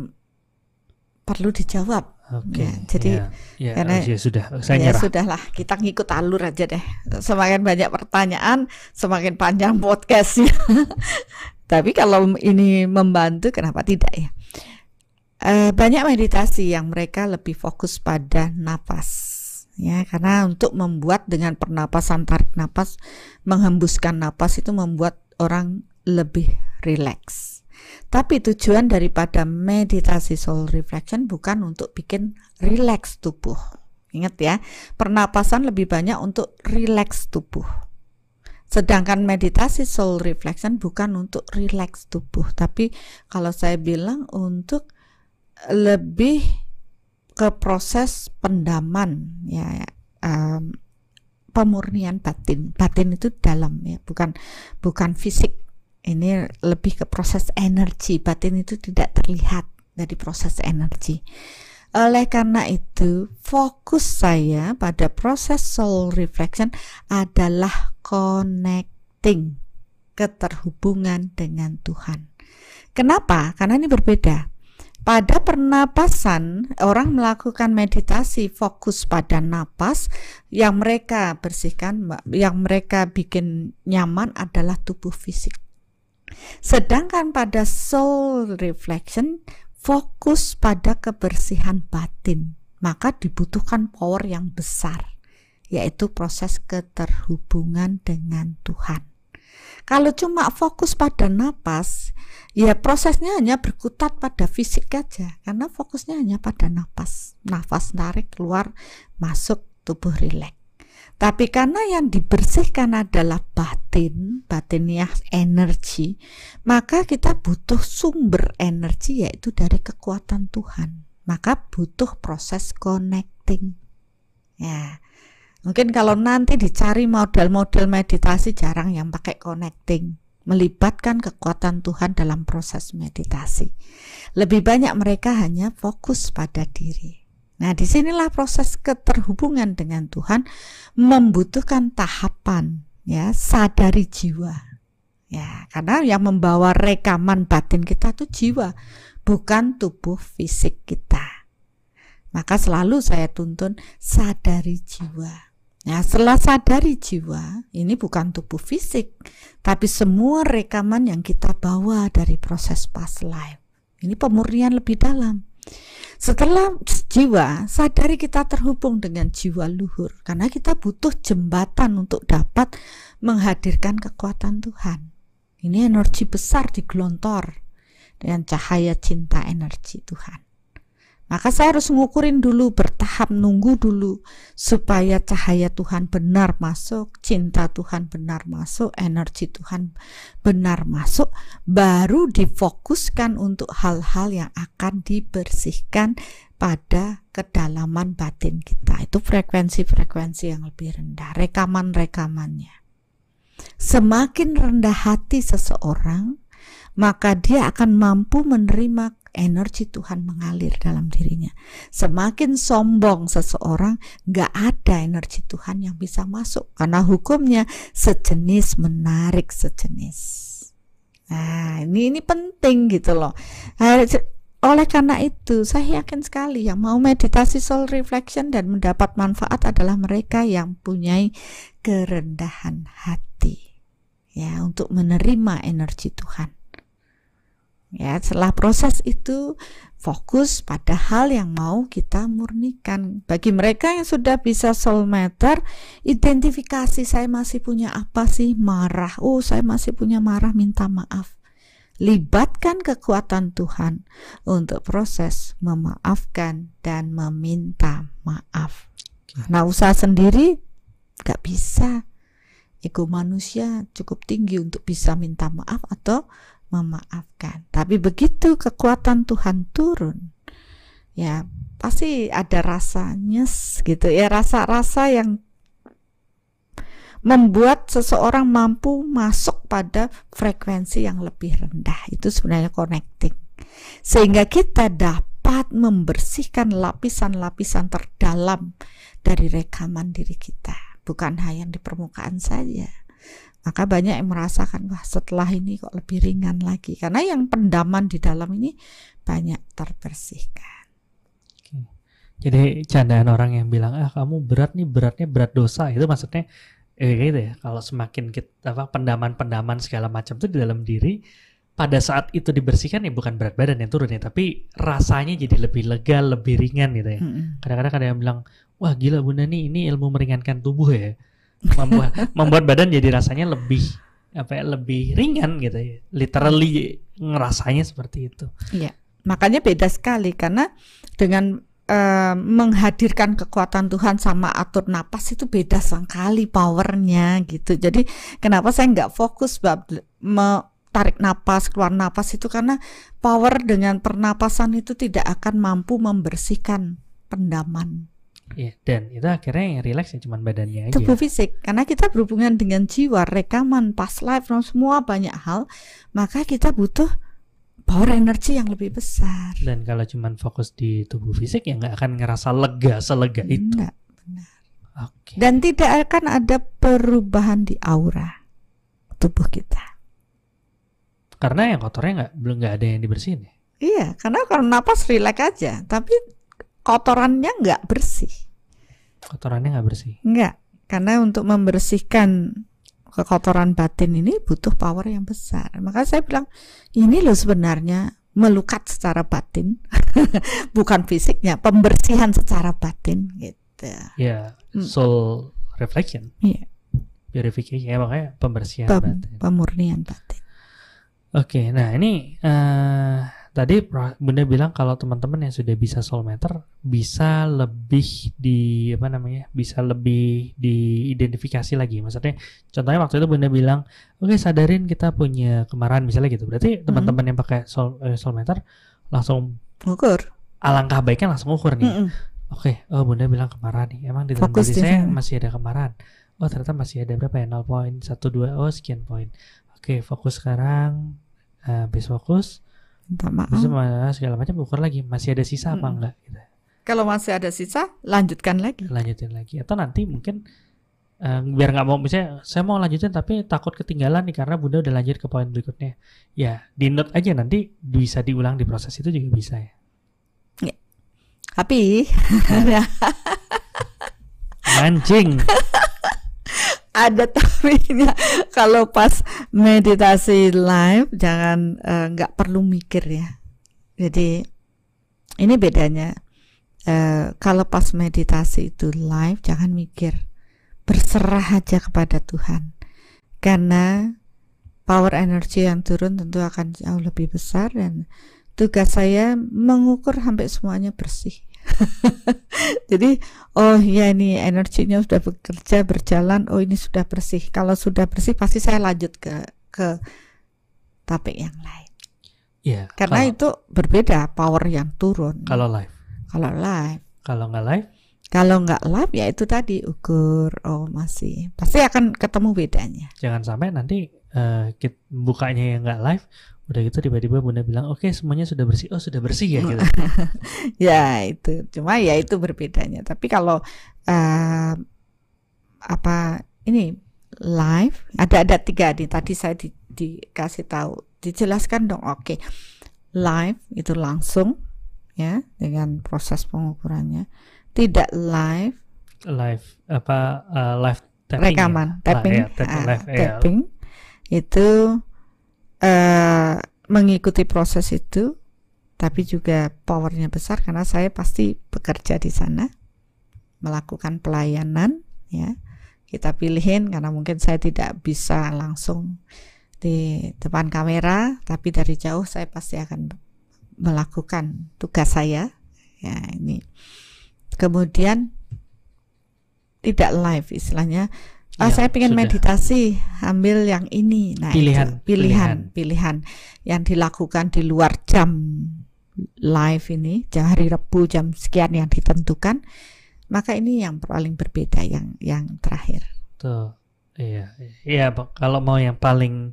perlu dijawab. Oke. Ya, jadi, ya, ya, karena- ya sudah, saya ya nyerah. sudahlah, kita ngikut alur aja deh. Semakin banyak pertanyaan, semakin panjang podcastnya. tapi kalau ini membantu, kenapa tidak ya? Eh, banyak meditasi yang mereka lebih fokus pada napas. Ya, karena untuk membuat dengan pernapasan tarik napas, menghembuskan napas itu membuat orang lebih rileks. Tapi tujuan daripada meditasi soul reflection bukan untuk bikin rileks tubuh. Ingat ya, pernapasan lebih banyak untuk rileks tubuh. Sedangkan meditasi soul reflection bukan untuk rileks tubuh, tapi kalau saya bilang untuk lebih ke proses pendaman ya em, pemurnian batin. Batin itu dalam ya, bukan bukan fisik. Ini lebih ke proses energi. Batin itu tidak terlihat dari proses energi. Oleh karena itu, fokus saya pada proses soul reflection adalah connecting, keterhubungan dengan Tuhan. Kenapa? Karena ini berbeda. Pada pernapasan, orang melakukan meditasi fokus pada napas yang mereka bersihkan, yang mereka bikin nyaman adalah tubuh fisik. Sedangkan pada soul reflection fokus pada kebersihan batin, maka dibutuhkan power yang besar, yaitu proses keterhubungan dengan Tuhan. Kalau cuma fokus pada napas, ya prosesnya hanya berkutat pada fisik aja, karena fokusnya hanya pada napas, nafas tarik keluar, masuk tubuh rileks. Tapi karena yang dibersihkan adalah batin, batiniah energi, maka kita butuh sumber energi yaitu dari kekuatan Tuhan. Maka butuh proses connecting. Ya. Mungkin kalau nanti dicari model-model meditasi jarang yang pakai connecting, melibatkan kekuatan Tuhan dalam proses meditasi. Lebih banyak mereka hanya fokus pada diri. Nah, di sinilah proses keterhubungan dengan Tuhan membutuhkan tahapan, ya, sadari jiwa. Ya, karena yang membawa rekaman batin kita itu jiwa, bukan tubuh fisik kita. Maka selalu saya tuntun sadari jiwa. Nah, setelah sadari jiwa, ini bukan tubuh fisik, tapi semua rekaman yang kita bawa dari proses past life. Ini pemurnian lebih dalam. Setelah jiwa, sadari kita terhubung dengan jiwa luhur karena kita butuh jembatan untuk dapat menghadirkan kekuatan Tuhan. Ini energi besar digelontor dengan cahaya cinta energi Tuhan. Maka saya harus ngukurin dulu, bertahap nunggu dulu supaya cahaya Tuhan benar masuk, cinta Tuhan benar masuk, energi Tuhan benar masuk, baru difokuskan untuk hal-hal yang akan dibersihkan pada kedalaman batin kita. Itu frekuensi-frekuensi yang lebih rendah, rekaman-rekamannya. Semakin rendah hati seseorang, maka dia akan mampu menerima energi Tuhan mengalir dalam dirinya. Semakin sombong seseorang, gak ada energi Tuhan yang bisa masuk karena hukumnya sejenis menarik sejenis. Nah, ini ini penting gitu loh. Nah, oleh karena itu, saya yakin sekali yang mau meditasi soul reflection dan mendapat manfaat adalah mereka yang punya kerendahan hati ya untuk menerima energi Tuhan. Ya, setelah proses itu fokus pada hal yang mau kita murnikan. Bagi mereka yang sudah bisa soul matter, identifikasi saya masih punya apa sih? Marah. Oh, saya masih punya marah, minta maaf. Libatkan kekuatan Tuhan untuk proses memaafkan dan meminta maaf. Nah, usaha sendiri gak bisa. Ego manusia cukup tinggi untuk bisa minta maaf atau memaafkan. Tapi begitu kekuatan Tuhan turun, ya pasti ada rasanya gitu ya, rasa-rasa yang membuat seseorang mampu masuk pada frekuensi yang lebih rendah. Itu sebenarnya connecting. Sehingga kita dapat membersihkan lapisan-lapisan terdalam dari rekaman diri kita, bukan hanya di permukaan saja maka banyak yang merasakan wah setelah ini kok lebih ringan lagi. Karena yang pendaman di dalam ini banyak terbersihkan. Jadi candaan orang yang bilang ah kamu berat nih beratnya berat dosa. Itu maksudnya eh, gitu ya kalau semakin kita apa pendaman-pendaman segala macam itu di dalam diri pada saat itu dibersihkan ya bukan berat badan yang turun ya tapi rasanya jadi lebih lega lebih ringan gitu ya. Kadang-kadang ada yang bilang wah gila bunda nih ini ilmu meringankan tubuh ya membuat membuat badan jadi rasanya lebih apa ya lebih ringan gitu ya. Literally ngerasanya seperti itu. Iya. Makanya beda sekali karena dengan uh, menghadirkan kekuatan Tuhan sama atur napas itu beda sekali powernya gitu. Jadi kenapa saya nggak fokus bab tarik napas keluar napas itu karena power dengan pernapasan itu tidak akan mampu membersihkan pendaman Iya, dan itu akhirnya yang relax ya cuma badannya aja. Tubuh fisik, karena kita berhubungan dengan jiwa, rekaman, past life, semua banyak hal, maka kita butuh power energi yang lebih besar. Dan kalau cuma fokus di tubuh fisik ya nggak akan ngerasa lega selega itu. Enggak, benar. Okay. Dan tidak akan ada perubahan di aura tubuh kita. Karena yang kotornya nggak belum nggak ada yang dibersihin ya. Iya, karena kalau napas rileks aja, tapi kotorannya nggak bersih. Kotorannya nggak bersih? Nggak, karena untuk membersihkan kekotoran batin ini butuh power yang besar. Maka saya bilang ini loh sebenarnya melukat secara batin, bukan fisiknya, pembersihan secara batin gitu. Ya, yeah, soul reflection. Iya. Yeah. Purification ya makanya pembersihan Pem batin. Pemurnian batin. Oke, okay, nah ini uh, tadi Bunda bilang kalau teman-teman yang sudah bisa soul meter bisa lebih di apa namanya bisa lebih diidentifikasi lagi. Maksudnya contohnya waktu itu Bunda bilang oke okay, sadarin kita punya kemarahan misalnya gitu. Berarti mm-hmm. teman-teman yang pakai soul, eh, soul meter langsung ukur alangkah baiknya langsung ukur nih. Mm-hmm. oke okay, oh Bunda bilang kemarahan nih. Emang di dalam diri saya masih ada kemarahan. Oh ternyata masih ada berapa ya? 0.12 oh sekian poin oke okay, fokus sekarang. Uh, habis fokus minta maaf. Bisa segala macam ukur lagi masih ada sisa hmm. apa enggak gitu. kalau masih ada sisa lanjutkan lagi. Lanjutin lagi. Atau nanti mungkin uh, biar nggak mau misalnya saya mau lanjutin tapi takut ketinggalan nih karena bunda udah lanjut ke poin berikutnya. Ya di note aja nanti bisa diulang di proses itu juga bisa ya, ya. tapi mancing ada tapinya. Kalau pas meditasi live jangan eh, nggak uh, perlu mikir ya. Jadi ini bedanya. Eh, kalau pas meditasi itu live jangan mikir. Berserah aja kepada Tuhan. Karena power energi yang turun tentu akan jauh lebih besar dan tugas saya mengukur sampai semuanya bersih jadi oh ya ini energinya sudah bekerja berjalan. Oh ini sudah bersih. Kalau sudah bersih pasti saya lanjut ke ke topik yang lain. Iya. karena kalau, itu berbeda power yang turun. Kalau live, kalau live. Kalau nggak live, kalau nggak live ya itu tadi ukur. Oh masih. Pasti akan ketemu bedanya. Jangan sampai nanti eh, kit- bukanya yang nggak live, udah gitu tiba-tiba bunda bilang, oke semuanya sudah bersih, oh sudah bersih ya? Gitu. ya itu. Cuma ya itu berbedanya. Tapi kalau eh, apa ini live ada ada tiga nih. Tadi saya di, dikasih tahu. Dijelaskan dong. Oke. Live itu langsung ya dengan proses pengukurannya. Tidak live. Live apa eh, live tapping ya? rekaman. Tapping. ya, tapping ah, live, ya. tapping. Itu eh, mengikuti proses itu tapi juga powernya besar karena saya pasti bekerja di sana melakukan pelayanan ya. Kita pilihin karena mungkin saya tidak bisa langsung di depan kamera tapi dari jauh saya pasti akan melakukan tugas saya ya ini. Kemudian tidak live istilahnya ah Ya, saya pengen sudah. meditasi ambil yang ini nah itu, Pilihan, pilihan pilihan yang dilakukan di luar jam live ini jam hari Rabu jam sekian yang ditentukan maka ini yang paling berbeda yang yang terakhir Tuh, iya, iya. Kalau mau yang paling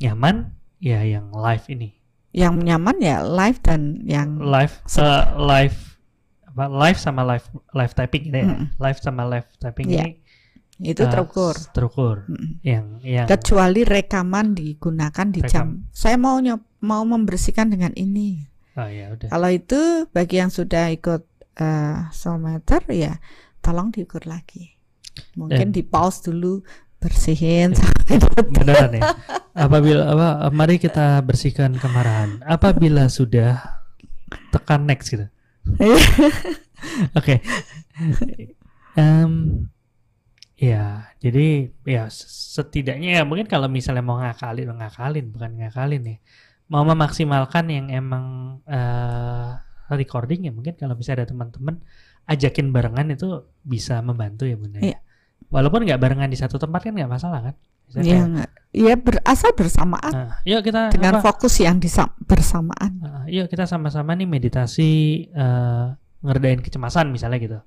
nyaman, ya yang live ini, yang nyaman ya live dan yang live, eh, live, apa live sama live live typing ini ya, Mm-mm. live sama live typing Iya. ini itu eh, terukur terukur, Mm-mm. yang yang kecuali rekaman digunakan di jam saya mau nyop, mau membersihkan dengan ini oh ya udah, kalau itu bagi yang sudah ikut eh soulmeter ya tolong diukur lagi mungkin Dan- di pause dulu bersihin Ya. sampai dapat. beneran ya. Apabila apa, mari kita bersihkan kemarahan. Apabila sudah tekan next gitu. Oke. Em, ya, jadi ya setidaknya ya mungkin kalau misalnya mau ngakalin, ngakalin bukan ngakalin ya. Mau memaksimalkan yang emang eh, recording ya mungkin kalau bisa ada teman-teman ajakin barengan itu bisa membantu ya bunda. ya. Iya. Walaupun nggak barengan di satu tempat kan nggak masalah kan? Bisa ya berasal bersamaan nah, yuk kita dengan apa, fokus yang disam- bersamaan Uh, yuk kita sama-sama nih meditasi eh, ngerdain kecemasan misalnya gitu.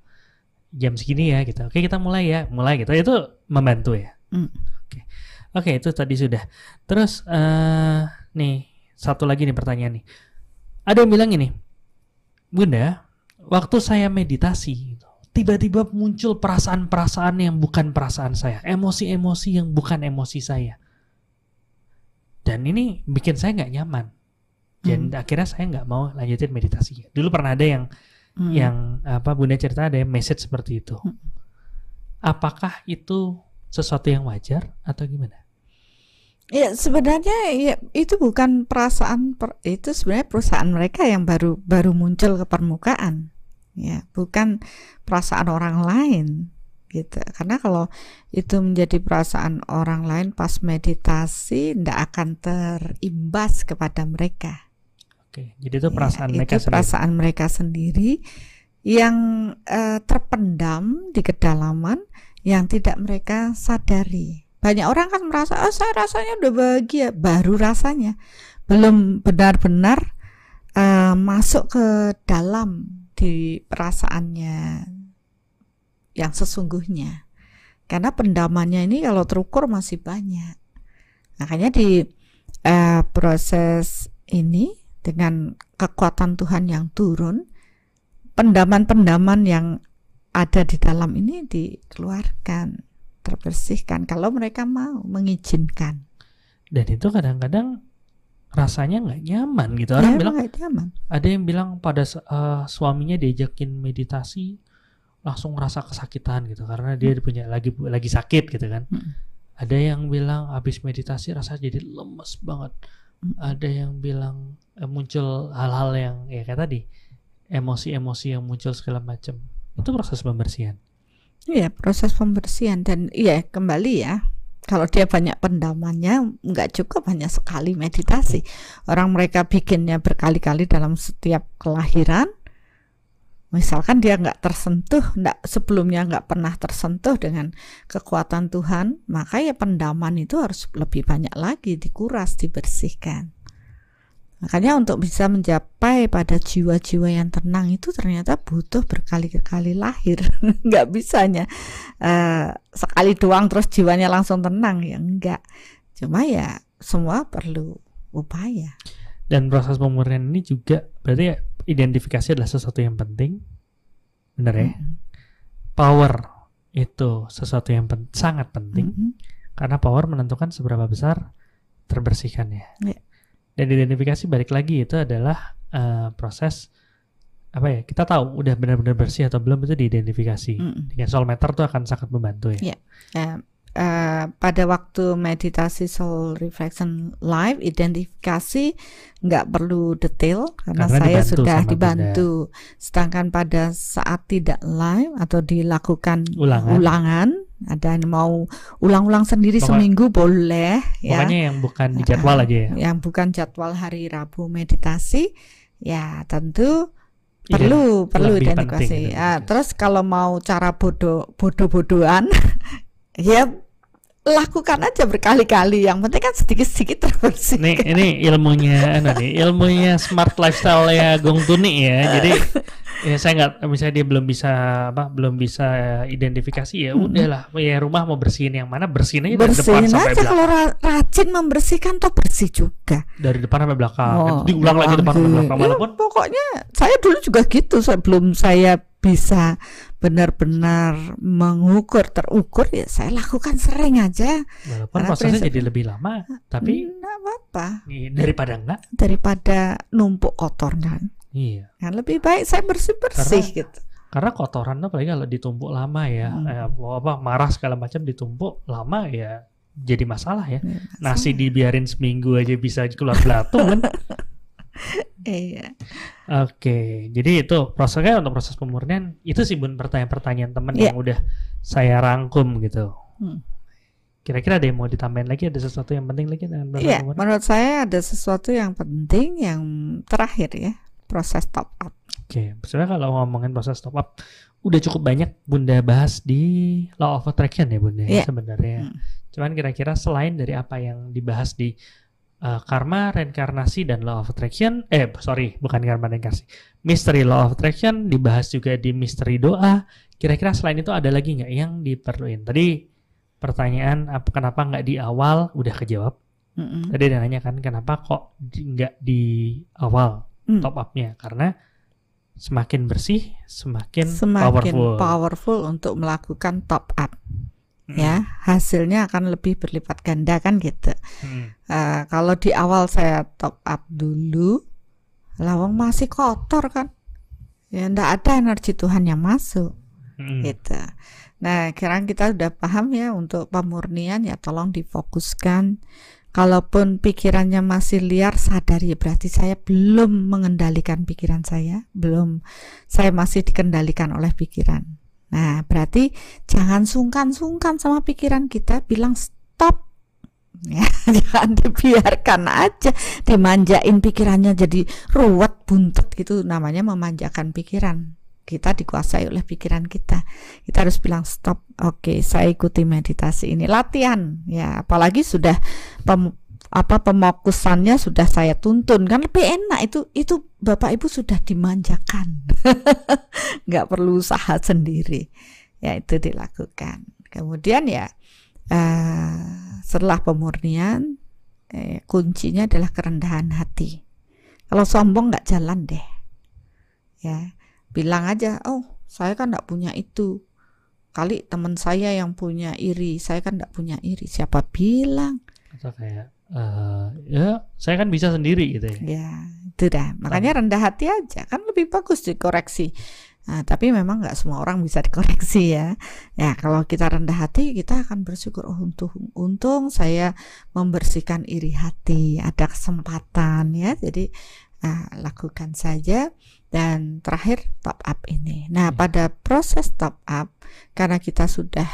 Jam segini ya gitu. Oke kita mulai ya, mulai gitu. Itu membantu ya. Mm. Oke, oke itu tadi sudah. Terus eh nih satu lagi nih pertanyaan nih. Ada yang bilang ini, Bunda, waktu saya meditasi, gitu, tiba-tiba muncul perasaan-perasaan yang bukan perasaan saya, emosi-emosi yang bukan emosi saya. Dan ini bikin saya nggak nyaman. Dan akhirnya saya nggak mau lanjutin meditasinya. Dulu pernah ada yang Hmm. yang apa Bunda cerita ada yang message seperti itu. Hmm. Apakah itu sesuatu yang wajar atau gimana? Ya sebenarnya ya itu bukan perasaan per- itu sebenarnya perusahaan mereka yang baru baru muncul ke permukaan ya bukan perasaan orang lain gitu karena kalau itu menjadi perasaan orang lain pas meditasi tidak akan terimbas kepada mereka Oke, jadi itu Ya, perasaan itu mereka sendiri. perasaan mereka sendiri yang eh, terpendam di kedalaman yang tidak mereka sadari. Banyak orang kan merasa, oh saya rasanya udah bahagia, baru rasanya belum benar-benar eh, masuk ke dalam di perasaannya yang sesungguhnya. Karena pendamannya ini kalau terukur masih banyak. Makanya di eh, proses ini dengan kekuatan Tuhan yang turun, pendaman-pendaman yang ada di dalam ini dikeluarkan, terbersihkan kalau mereka mau mengizinkan. Dan itu kadang-kadang rasanya nggak nyaman gitu. Orang Ya, bilang nyaman. ada yang bilang pada eh, suaminya diajakin meditasi langsung ngerasa kesakitan gitu karena dia punya lagi lagi sakit gitu kan. Hmm. Ada yang bilang habis meditasi rasa jadi lemes banget. Hmm. Ada yang bilang muncul hal-hal yang ya kayak tadi emosi-emosi yang muncul segala macam. Itu proses pembersihan. Iya, proses pembersihan dan iya kembali ya. Kalau dia banyak pendamannya, nggak cukup hanya sekali meditasi. Orang mereka bikinnya berkali-kali dalam setiap kelahiran. Misalkan dia nggak tersentuh, nggak sebelumnya nggak pernah tersentuh dengan kekuatan Tuhan, maka ya pendaman itu harus lebih banyak lagi dikuras, dibersihkan. Makanya untuk bisa mencapai pada jiwa-jiwa yang tenang itu ternyata butuh berkali-kali lahir. Nggak bisanya uh, sekali doang terus jiwanya langsung tenang ya enggak. Cuma ya semua perlu upaya. Dan proses pemurnian ini juga berarti ya, identifikasi adalah sesuatu yang penting. Benar ya? Hmm. Power itu sesuatu yang pen sangat penting Mhm. karena power menentukan seberapa besar terbersihkannya. Ya. Dan identifikasi balik lagi itu adalah eh, proses apa ya? Kita tahu udah benar-benar bersih atau belum itu diidentifikasi. Mm. Dengan soul meter tuh akan sangat membantu ya. Ya. Ya, eh, pada waktu meditasi soul reflection live identifikasi nggak perlu detail karena, Karena saya dibantu sudah dibantu. Sedangkan pada saat tidak live atau dilakukan Ulangan. ulangan, ada yang mau ulang-ulang sendiri Pokok- seminggu boleh ya. Pokoknya yang bukan di jadwal aja ya. Yang bukan jadwal hari Rabu meditasi, ya tentu perlu perlu lebih identifikasi. penting identifikasi. terus kalau mau cara bodoh bodoh-bodohan, ya lakukan aja berkali-kali. Yang penting kan sedikit-sedikit terbersih. Nih, ini ilmunya anu nih, ilmunya smart lifestyle ya Gong Tuni ya. Jadi ya saya nggak misalnya dia belum bisa apa belum bisa identifikasi ya udahlah ya rumah mau bersihin yang mana bersihin aja dari depan Bersihin sampai aja belakang kalau ra- rajin membersihkan toh bersih juga. dari depan sampai belakang Oh, Itu diulang lagi depan sampai belakang Ya, walaupun pokoknya saya dulu juga gitu sebelum saya bisa benar-benar mengukur terukur ya saya lakukan sering aja. Walaupun Karena prosesnya prinsip- jadi lebih lama tapi nggak apa-apa. Daripada enggak daripada numpuk kotor kan iya. Kan lebih baik saya bersih-bersih gitu. karena kotoran apalagi kalau ditumpuk lama ya Hmm. eh, apa marah segala macam ditumpuk lama ya jadi masalah ya. Ya, nasi dibiarin seminggu aja bisa keluar belatung kan iya Oke, jadi itu prosesnya untuk proses pemurnian itu sih bun pertanyaan-pertanyaan teman Iya. yang udah saya rangkum gitu. Hmm. Kira-kira ada yang mau ditambahin lagi? Ada sesuatu yang penting lagi dengan proses Iya, pemurnian? menurut saya ada sesuatu yang penting yang terakhir ya proses top up Oke, sebenarnya kalau ngomongin proses top up, udah cukup banyak bunda bahas di law of attraction ya bunda ya, Iya. sebenarnya. Hmm. Cuman kira-kira selain dari apa yang dibahas di uh, karma, reinkarnasi dan law of attraction, eh sorry bukan karma reinkarnasi, mystery law of attraction dibahas juga di misteri doa. Kira-kira selain itu ada lagi nggak yang diperluin? Tadi pertanyaan apa kenapa nggak di awal udah kejawab. Mm-mm. Tadi ada nanya kan kenapa kok nggak di awal Hmm. top upnya karena semakin bersih semakin, semakin powerful. powerful untuk melakukan top up Mm, ya hasilnya akan lebih berlipat ganda kan gitu. Mm. Eh, kalau di awal saya top up dulu lawang masih kotor kan. Ya ndak ada energi Tuhan yang masuk Mm. gitu. Nah sekarang kita udah paham ya untuk pemurnian ya tolong difokuskan. Kalaupun pikirannya masih liar sadari ya berarti saya belum mengendalikan pikiran saya belum. Saya masih dikendalikan oleh pikiran nah berarti jangan sungkan-sungkan sama pikiran kita bilang stop. Ya jangan dibiarkan aja dimanjain pikirannya jadi ruwet buntut gitu. Namanya memanjakan pikiran. Kita dikuasai oleh pikiran kita. Kita harus bilang stop. Oke saya ikuti meditasi ini. Latihan. Ya apalagi sudah pem- apa pemokusannya sudah saya tuntun. Kan lebih enak itu itu bapak ibu sudah dimanjakan. Nggak perlu usaha sendiri. Ya itu dilakukan. Kemudian ya eh, setelah pemurnian eh, kuncinya adalah kerendahan hati. Kalau sombong nggak jalan deh. Ya bilang aja oh saya kan nggak punya itu. Kali teman saya yang punya iri saya kan nggak punya iri. Siapa bilang eh, ya saya kan bisa sendiri gitu ya ya itu dah makanya rendah hati aja kan lebih bagus dikoreksi Nah, tapi memang nggak semua orang bisa dikoreksi ya. Ya kalau kita rendah hati kita akan bersyukur oh untung untung saya membersihkan iri hati ada kesempatan ya. Jadi ah, lakukan saja dan terakhir top up ini. Nah, Hmm. pada proses top up karena kita sudah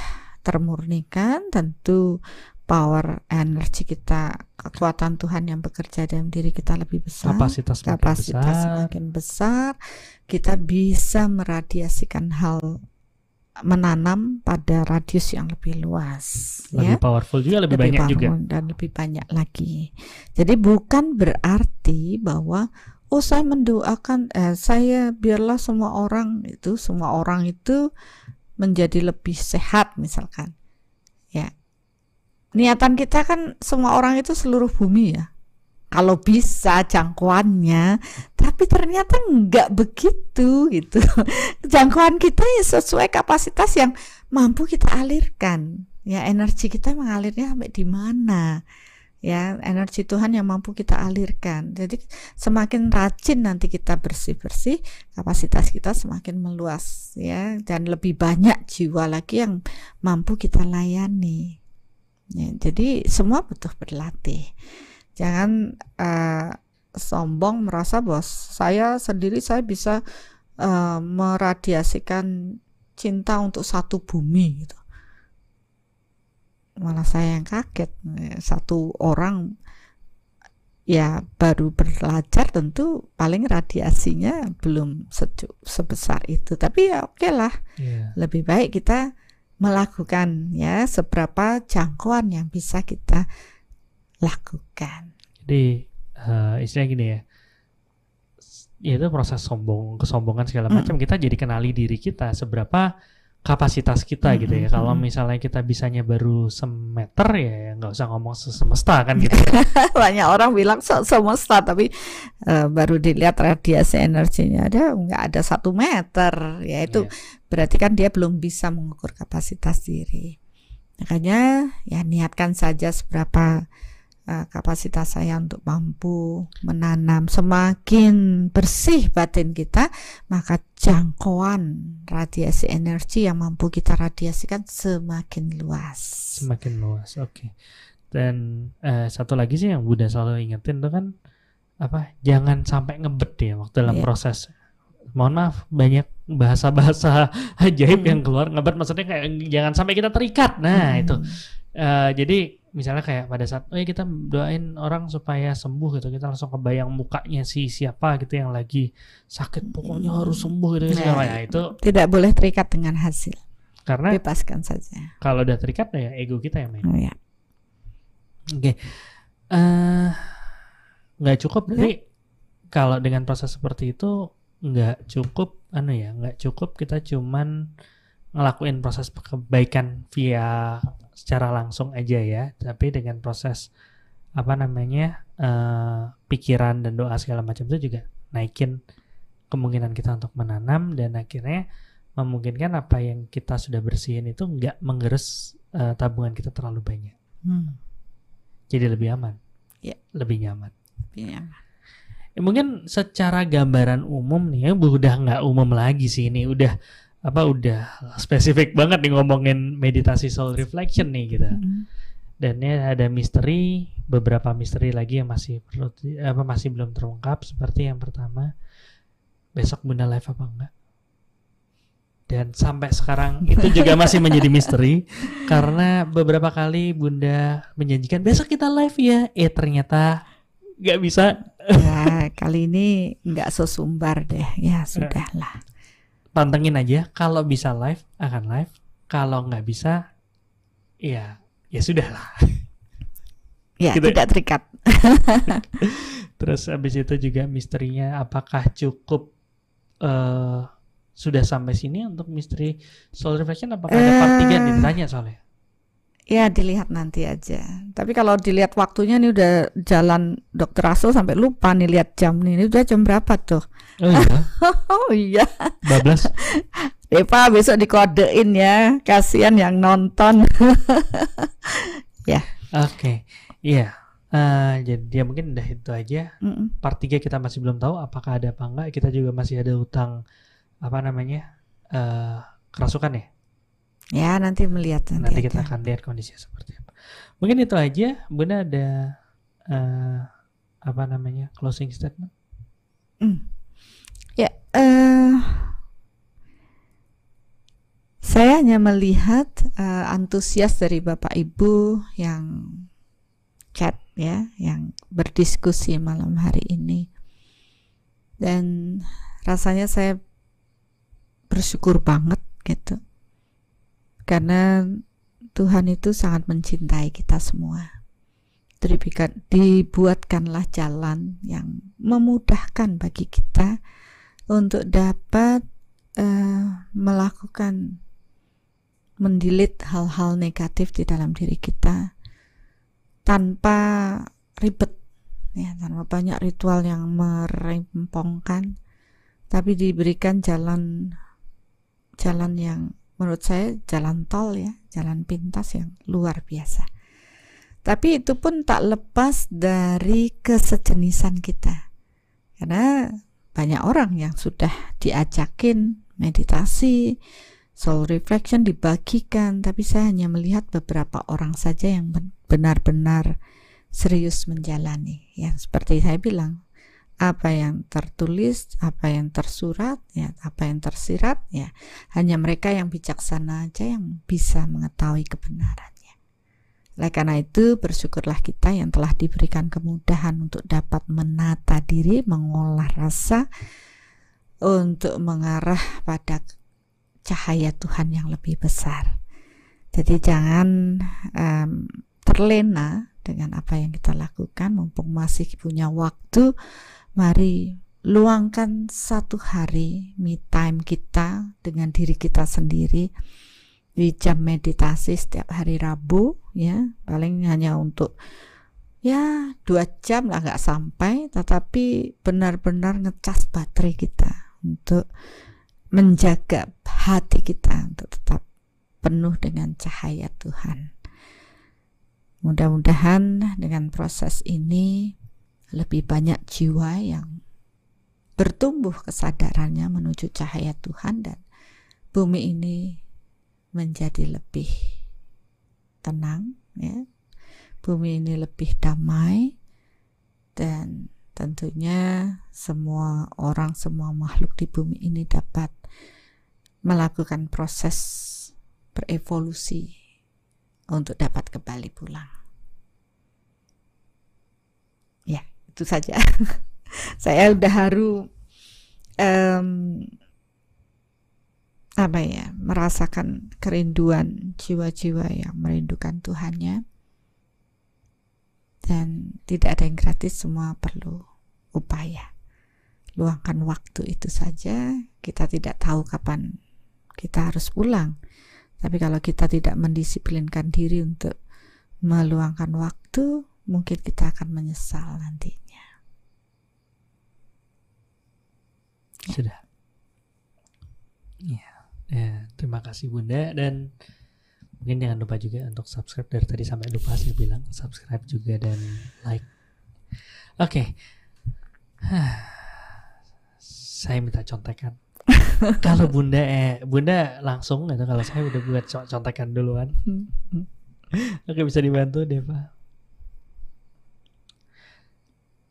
termurnikan, tentu power energi kita, kekuatan Tuhan yang bekerja dalam diri kita lebih besar. Kapasitas semakin kapasitas besar. semakin besar, kita bisa meradiasikan hal menanam pada radius yang lebih luas, Lebih ya powerful juga, lebih, banyak juga. dan lebih banyak lagi. Jadi bukan berarti bahwa oh saya mendoakan eh, saya biarlah semua orang itu semua orang itu menjadi lebih sehat misalkan. Niatan kita kan semua orang itu seluruh bumi ya. Kalau bisa jangkauannya, tapi ternyata nggak begitu gitu. Jangkauan kita ya sesuai kapasitas yang mampu kita alirkan. Ya energi kita mengalirnya sampai di mana? Ya energi Tuhan yang mampu kita alirkan. Jadi semakin rajin nanti kita bersih bersih, kapasitas kita semakin meluas ya dan lebih banyak jiwa lagi yang mampu kita layani. Ya, jadi semua butuh berlatih. Jangan eh, sombong merasa bos saya sendiri saya bisa eh, meradiasikan cinta untuk satu bumi gitu. Malah saya yang kaget satu orang ya baru belajar tentu paling radiasinya belum sebesar itu tapi ya oke lah Iya. lebih baik kita melakukan ya seberapa jangkauan yang bisa kita lakukan. Jadi eh, istilahnya gini ya, s- ya itu proses sombong, kesombongan segala Mm. macam. Kita jadi kenali diri kita seberapa kapasitas kita Mm, gitu ya. mm, Kalau mm. misalnya kita bisanya baru semeter ya nggak usah ngomong sesemesta kan gitu. ya. Banyak orang bilang se- semesta tapi eh, baru dilihat radiasi energinya ada nggak ada satu meter ya itu Iya. berarti kan dia belum bisa mengukur kapasitas diri. Makanya ya niatkan saja seberapa eh, kapasitas saya untuk mampu menanam semakin bersih batin kita maka jangkauan radiasi energi yang mampu kita radiasikan semakin luas. Semakin luas. Oke. Dan eh, satu lagi sih yang Bunda selalu ingetin tuh kan apa? Jangan sampai ngebet ya waktu dalam Iya. proses. Mohon maaf banyak bahasa-bahasa ajaib Hmm. yang keluar ngebet maksudnya kayak jangan sampai kita terikat. Nah, Hmm. itu. Eh, jadi misalnya kayak pada saat oh ya kita doain orang supaya sembuh gitu kita langsung kebayang mukanya si siapa gitu yang lagi sakit pokoknya harus sembuh gitu segala Nah. Nah, itu Tidak boleh terikat dengan hasil. karena Bebaskan saja. kalau udah terikat ya ego kita yang main Oh, ya. Oke, eh nggak cukup Ya. berarti kalau dengan proses seperti itu nggak cukup, anu ya, nggak cukup kita cuman ngelakuin proses kebaikan via secara langsung aja ya, tapi dengan proses apa namanya eh pikiran dan doa segala macam itu juga naikin kemungkinan kita untuk menanam dan akhirnya memungkinkan apa yang kita sudah bersihin itu nggak mengerus eh, tabungan kita terlalu banyak Hmm. jadi lebih aman, Ya. lebih nyaman. Iya. Ya, mungkin secara gambaran umum nih ya udah nggak umum lagi sih ini udah apa udah spesifik banget nih ngomongin meditasi soul reflection nih gitu. Hmm. Dan ini ada misteri, beberapa misteri lagi yang masih perlu apa masih belum terungkap seperti yang pertama besok Bunda live apa enggak? Dan sampai sekarang itu juga masih menjadi misteri karena beberapa kali Bunda menjanjikan besok kita live ya, eh ternyata nggak bisa. Ya, kali ini nggak sesumbar deh. Ya sudahlah. Pantengin aja, kalau bisa live akan live, kalau nggak bisa ya ya sudah lah. Ya Gitu. tidak terikat. Terus habis itu juga misterinya apakah cukup eh sudah sampai sini untuk misteri soul reflection apakah ada part 3 Eh. ditanya soalnya? Ya dilihat nanti aja. Tapi kalau dilihat waktunya nih udah jalan dokter Rasul sampai lupa nih lihat jam nih. Ini udah jam berapa tuh? Oh iya, Oh iya. bablas. Eva besok dikodein ya. Kasihan yang nonton. Oke. Iya. Eh, jadi ya mungkin udah itu aja. Mm-mm. Part 3 kita masih belum tahu apakah ada apa enggak. Kita juga masih ada utang apa namanya? eh kerasukan ya. Ya nanti melihat nanti, Nanti kita akan lihat kondisinya seperti apa. Mungkin itu aja. Bunda ada eh apa namanya? closing statement. Hmm. Ya, uh, saya hanya melihat uh, antusias dari Bapak Ibu yang chat ya, yang berdiskusi malam hari ini. Dan rasanya saya bersyukur banget gitu. Karena Tuhan itu sangat mencintai kita semua. Dibuatkanlah jalan yang memudahkan bagi kita untuk dapat uh, melakukan mendilit hal-hal negatif di dalam diri kita tanpa ribet ya tanpa banyak ritual yang merempongkan tapi diberikan jalan jalan yang menurut saya jalan tol ya jalan pintas yang luar biasa tapi itu pun tak lepas dari kesejenisan kita karena banyak orang yang sudah diajakin meditasi soul reflection dibagikan, tapi saya hanya melihat beberapa orang saja yang benar-benar serius menjalani. Yang seperti saya bilang, apa yang tertulis, apa yang tersurat, ya, apa yang tersirat, ya, hanya mereka yang bijaksana aja yang bisa mengetahui kebenarannya. Oleh karena itu, bersyukurlah kita yang telah diberikan kemudahan untuk dapat menata diri, mengolah rasa, untuk mengarah pada cahaya Tuhan yang lebih besar. Jadi jangan um, terlena dengan apa yang kita lakukan, mumpung masih punya waktu. Mari luangkan satu hari me time kita dengan diri kita sendiri di jam meditasi setiap hari Rabu ya paling hanya untuk ya dua jam lah nggak sampai tetapi benar-benar ngecas baterai kita untuk menjaga hati kita untuk tetap penuh dengan cahaya Tuhan. Mudah-mudahan dengan proses ini lebih banyak jiwa yang bertumbuh kesadarannya menuju cahaya Tuhan dan bumi ini menjadi lebih tenang ya. Bumi ini lebih damai dan tentunya semua orang, semua makhluk di bumi ini dapat melakukan proses berevolusi untuk dapat kembali pulang. Ya, itu saja. Saya udah haru um, apa ya, merasakan kerinduan jiwa-jiwa yang merindukan Tuhannya. Dan tidak ada yang gratis, semua perlu upaya. Luangkan waktu itu saja, kita tidak tahu kapan kita harus pulang. Tapi kalau kita tidak mendisiplinkan diri untuk meluangkan waktu, mungkin kita akan menyesal nantinya. Ya. Sudah. Ya, ya, terima kasih Bunda dan mungkin jangan lupa juga untuk subscribe dari tadi sampai lupa saya bilang subscribe juga dan like. Oke. Okay. saya minta contekan kalau bunda eh bunda langsung gitu kalau saya udah buat contekan duluan oke bisa dibantu Deva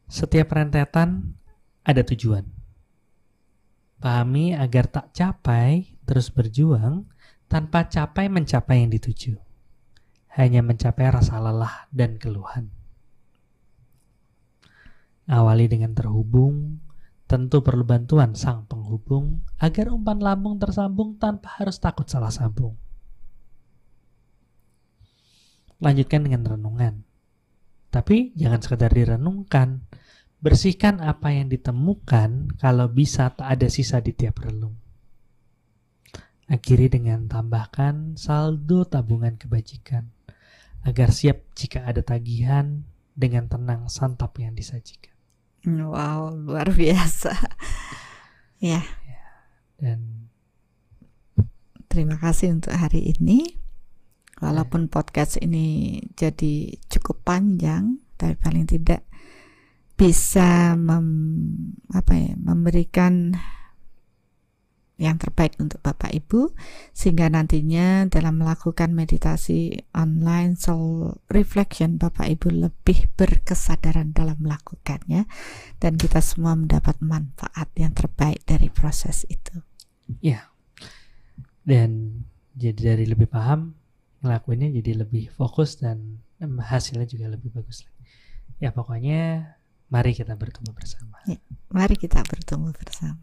setiap rentetan ada tujuan pahami agar tak capai terus berjuang tanpa capai mencapai yang dituju hanya mencapai rasa lelah dan keluhan awali dengan terhubung Tentu perlu bantuan sang penghubung agar umpan lambung tersambung tanpa harus takut salah sambung. Lanjutkan dengan renungan. Tapi jangan sekedar direnungkan. Bersihkan apa yang ditemukan kalau bisa tak ada sisa di tiap relung. Akhiri dengan tambahkan saldo tabungan kebajikan agar siap jika ada tagihan dengan tenang santap yang disajikan. Wow, luar biasa. ya. Dan terima kasih untuk hari ini. Walaupun podcast ini jadi cukup panjang, tapi paling tidak bisa mem, apa ya, memberikan yang terbaik untuk Bapak Ibu sehingga nantinya dalam melakukan meditasi online soul reflection Bapak Ibu lebih berkesadaran dalam melakukannya dan kita semua mendapat manfaat yang terbaik dari proses itu. Ya. Dan jadi dari lebih paham ngelakuinnya jadi lebih fokus dan hasilnya juga lebih bagus lagi. Ya pokoknya mari kita bertemu bersama. Ya, mari kita bertemu bersama.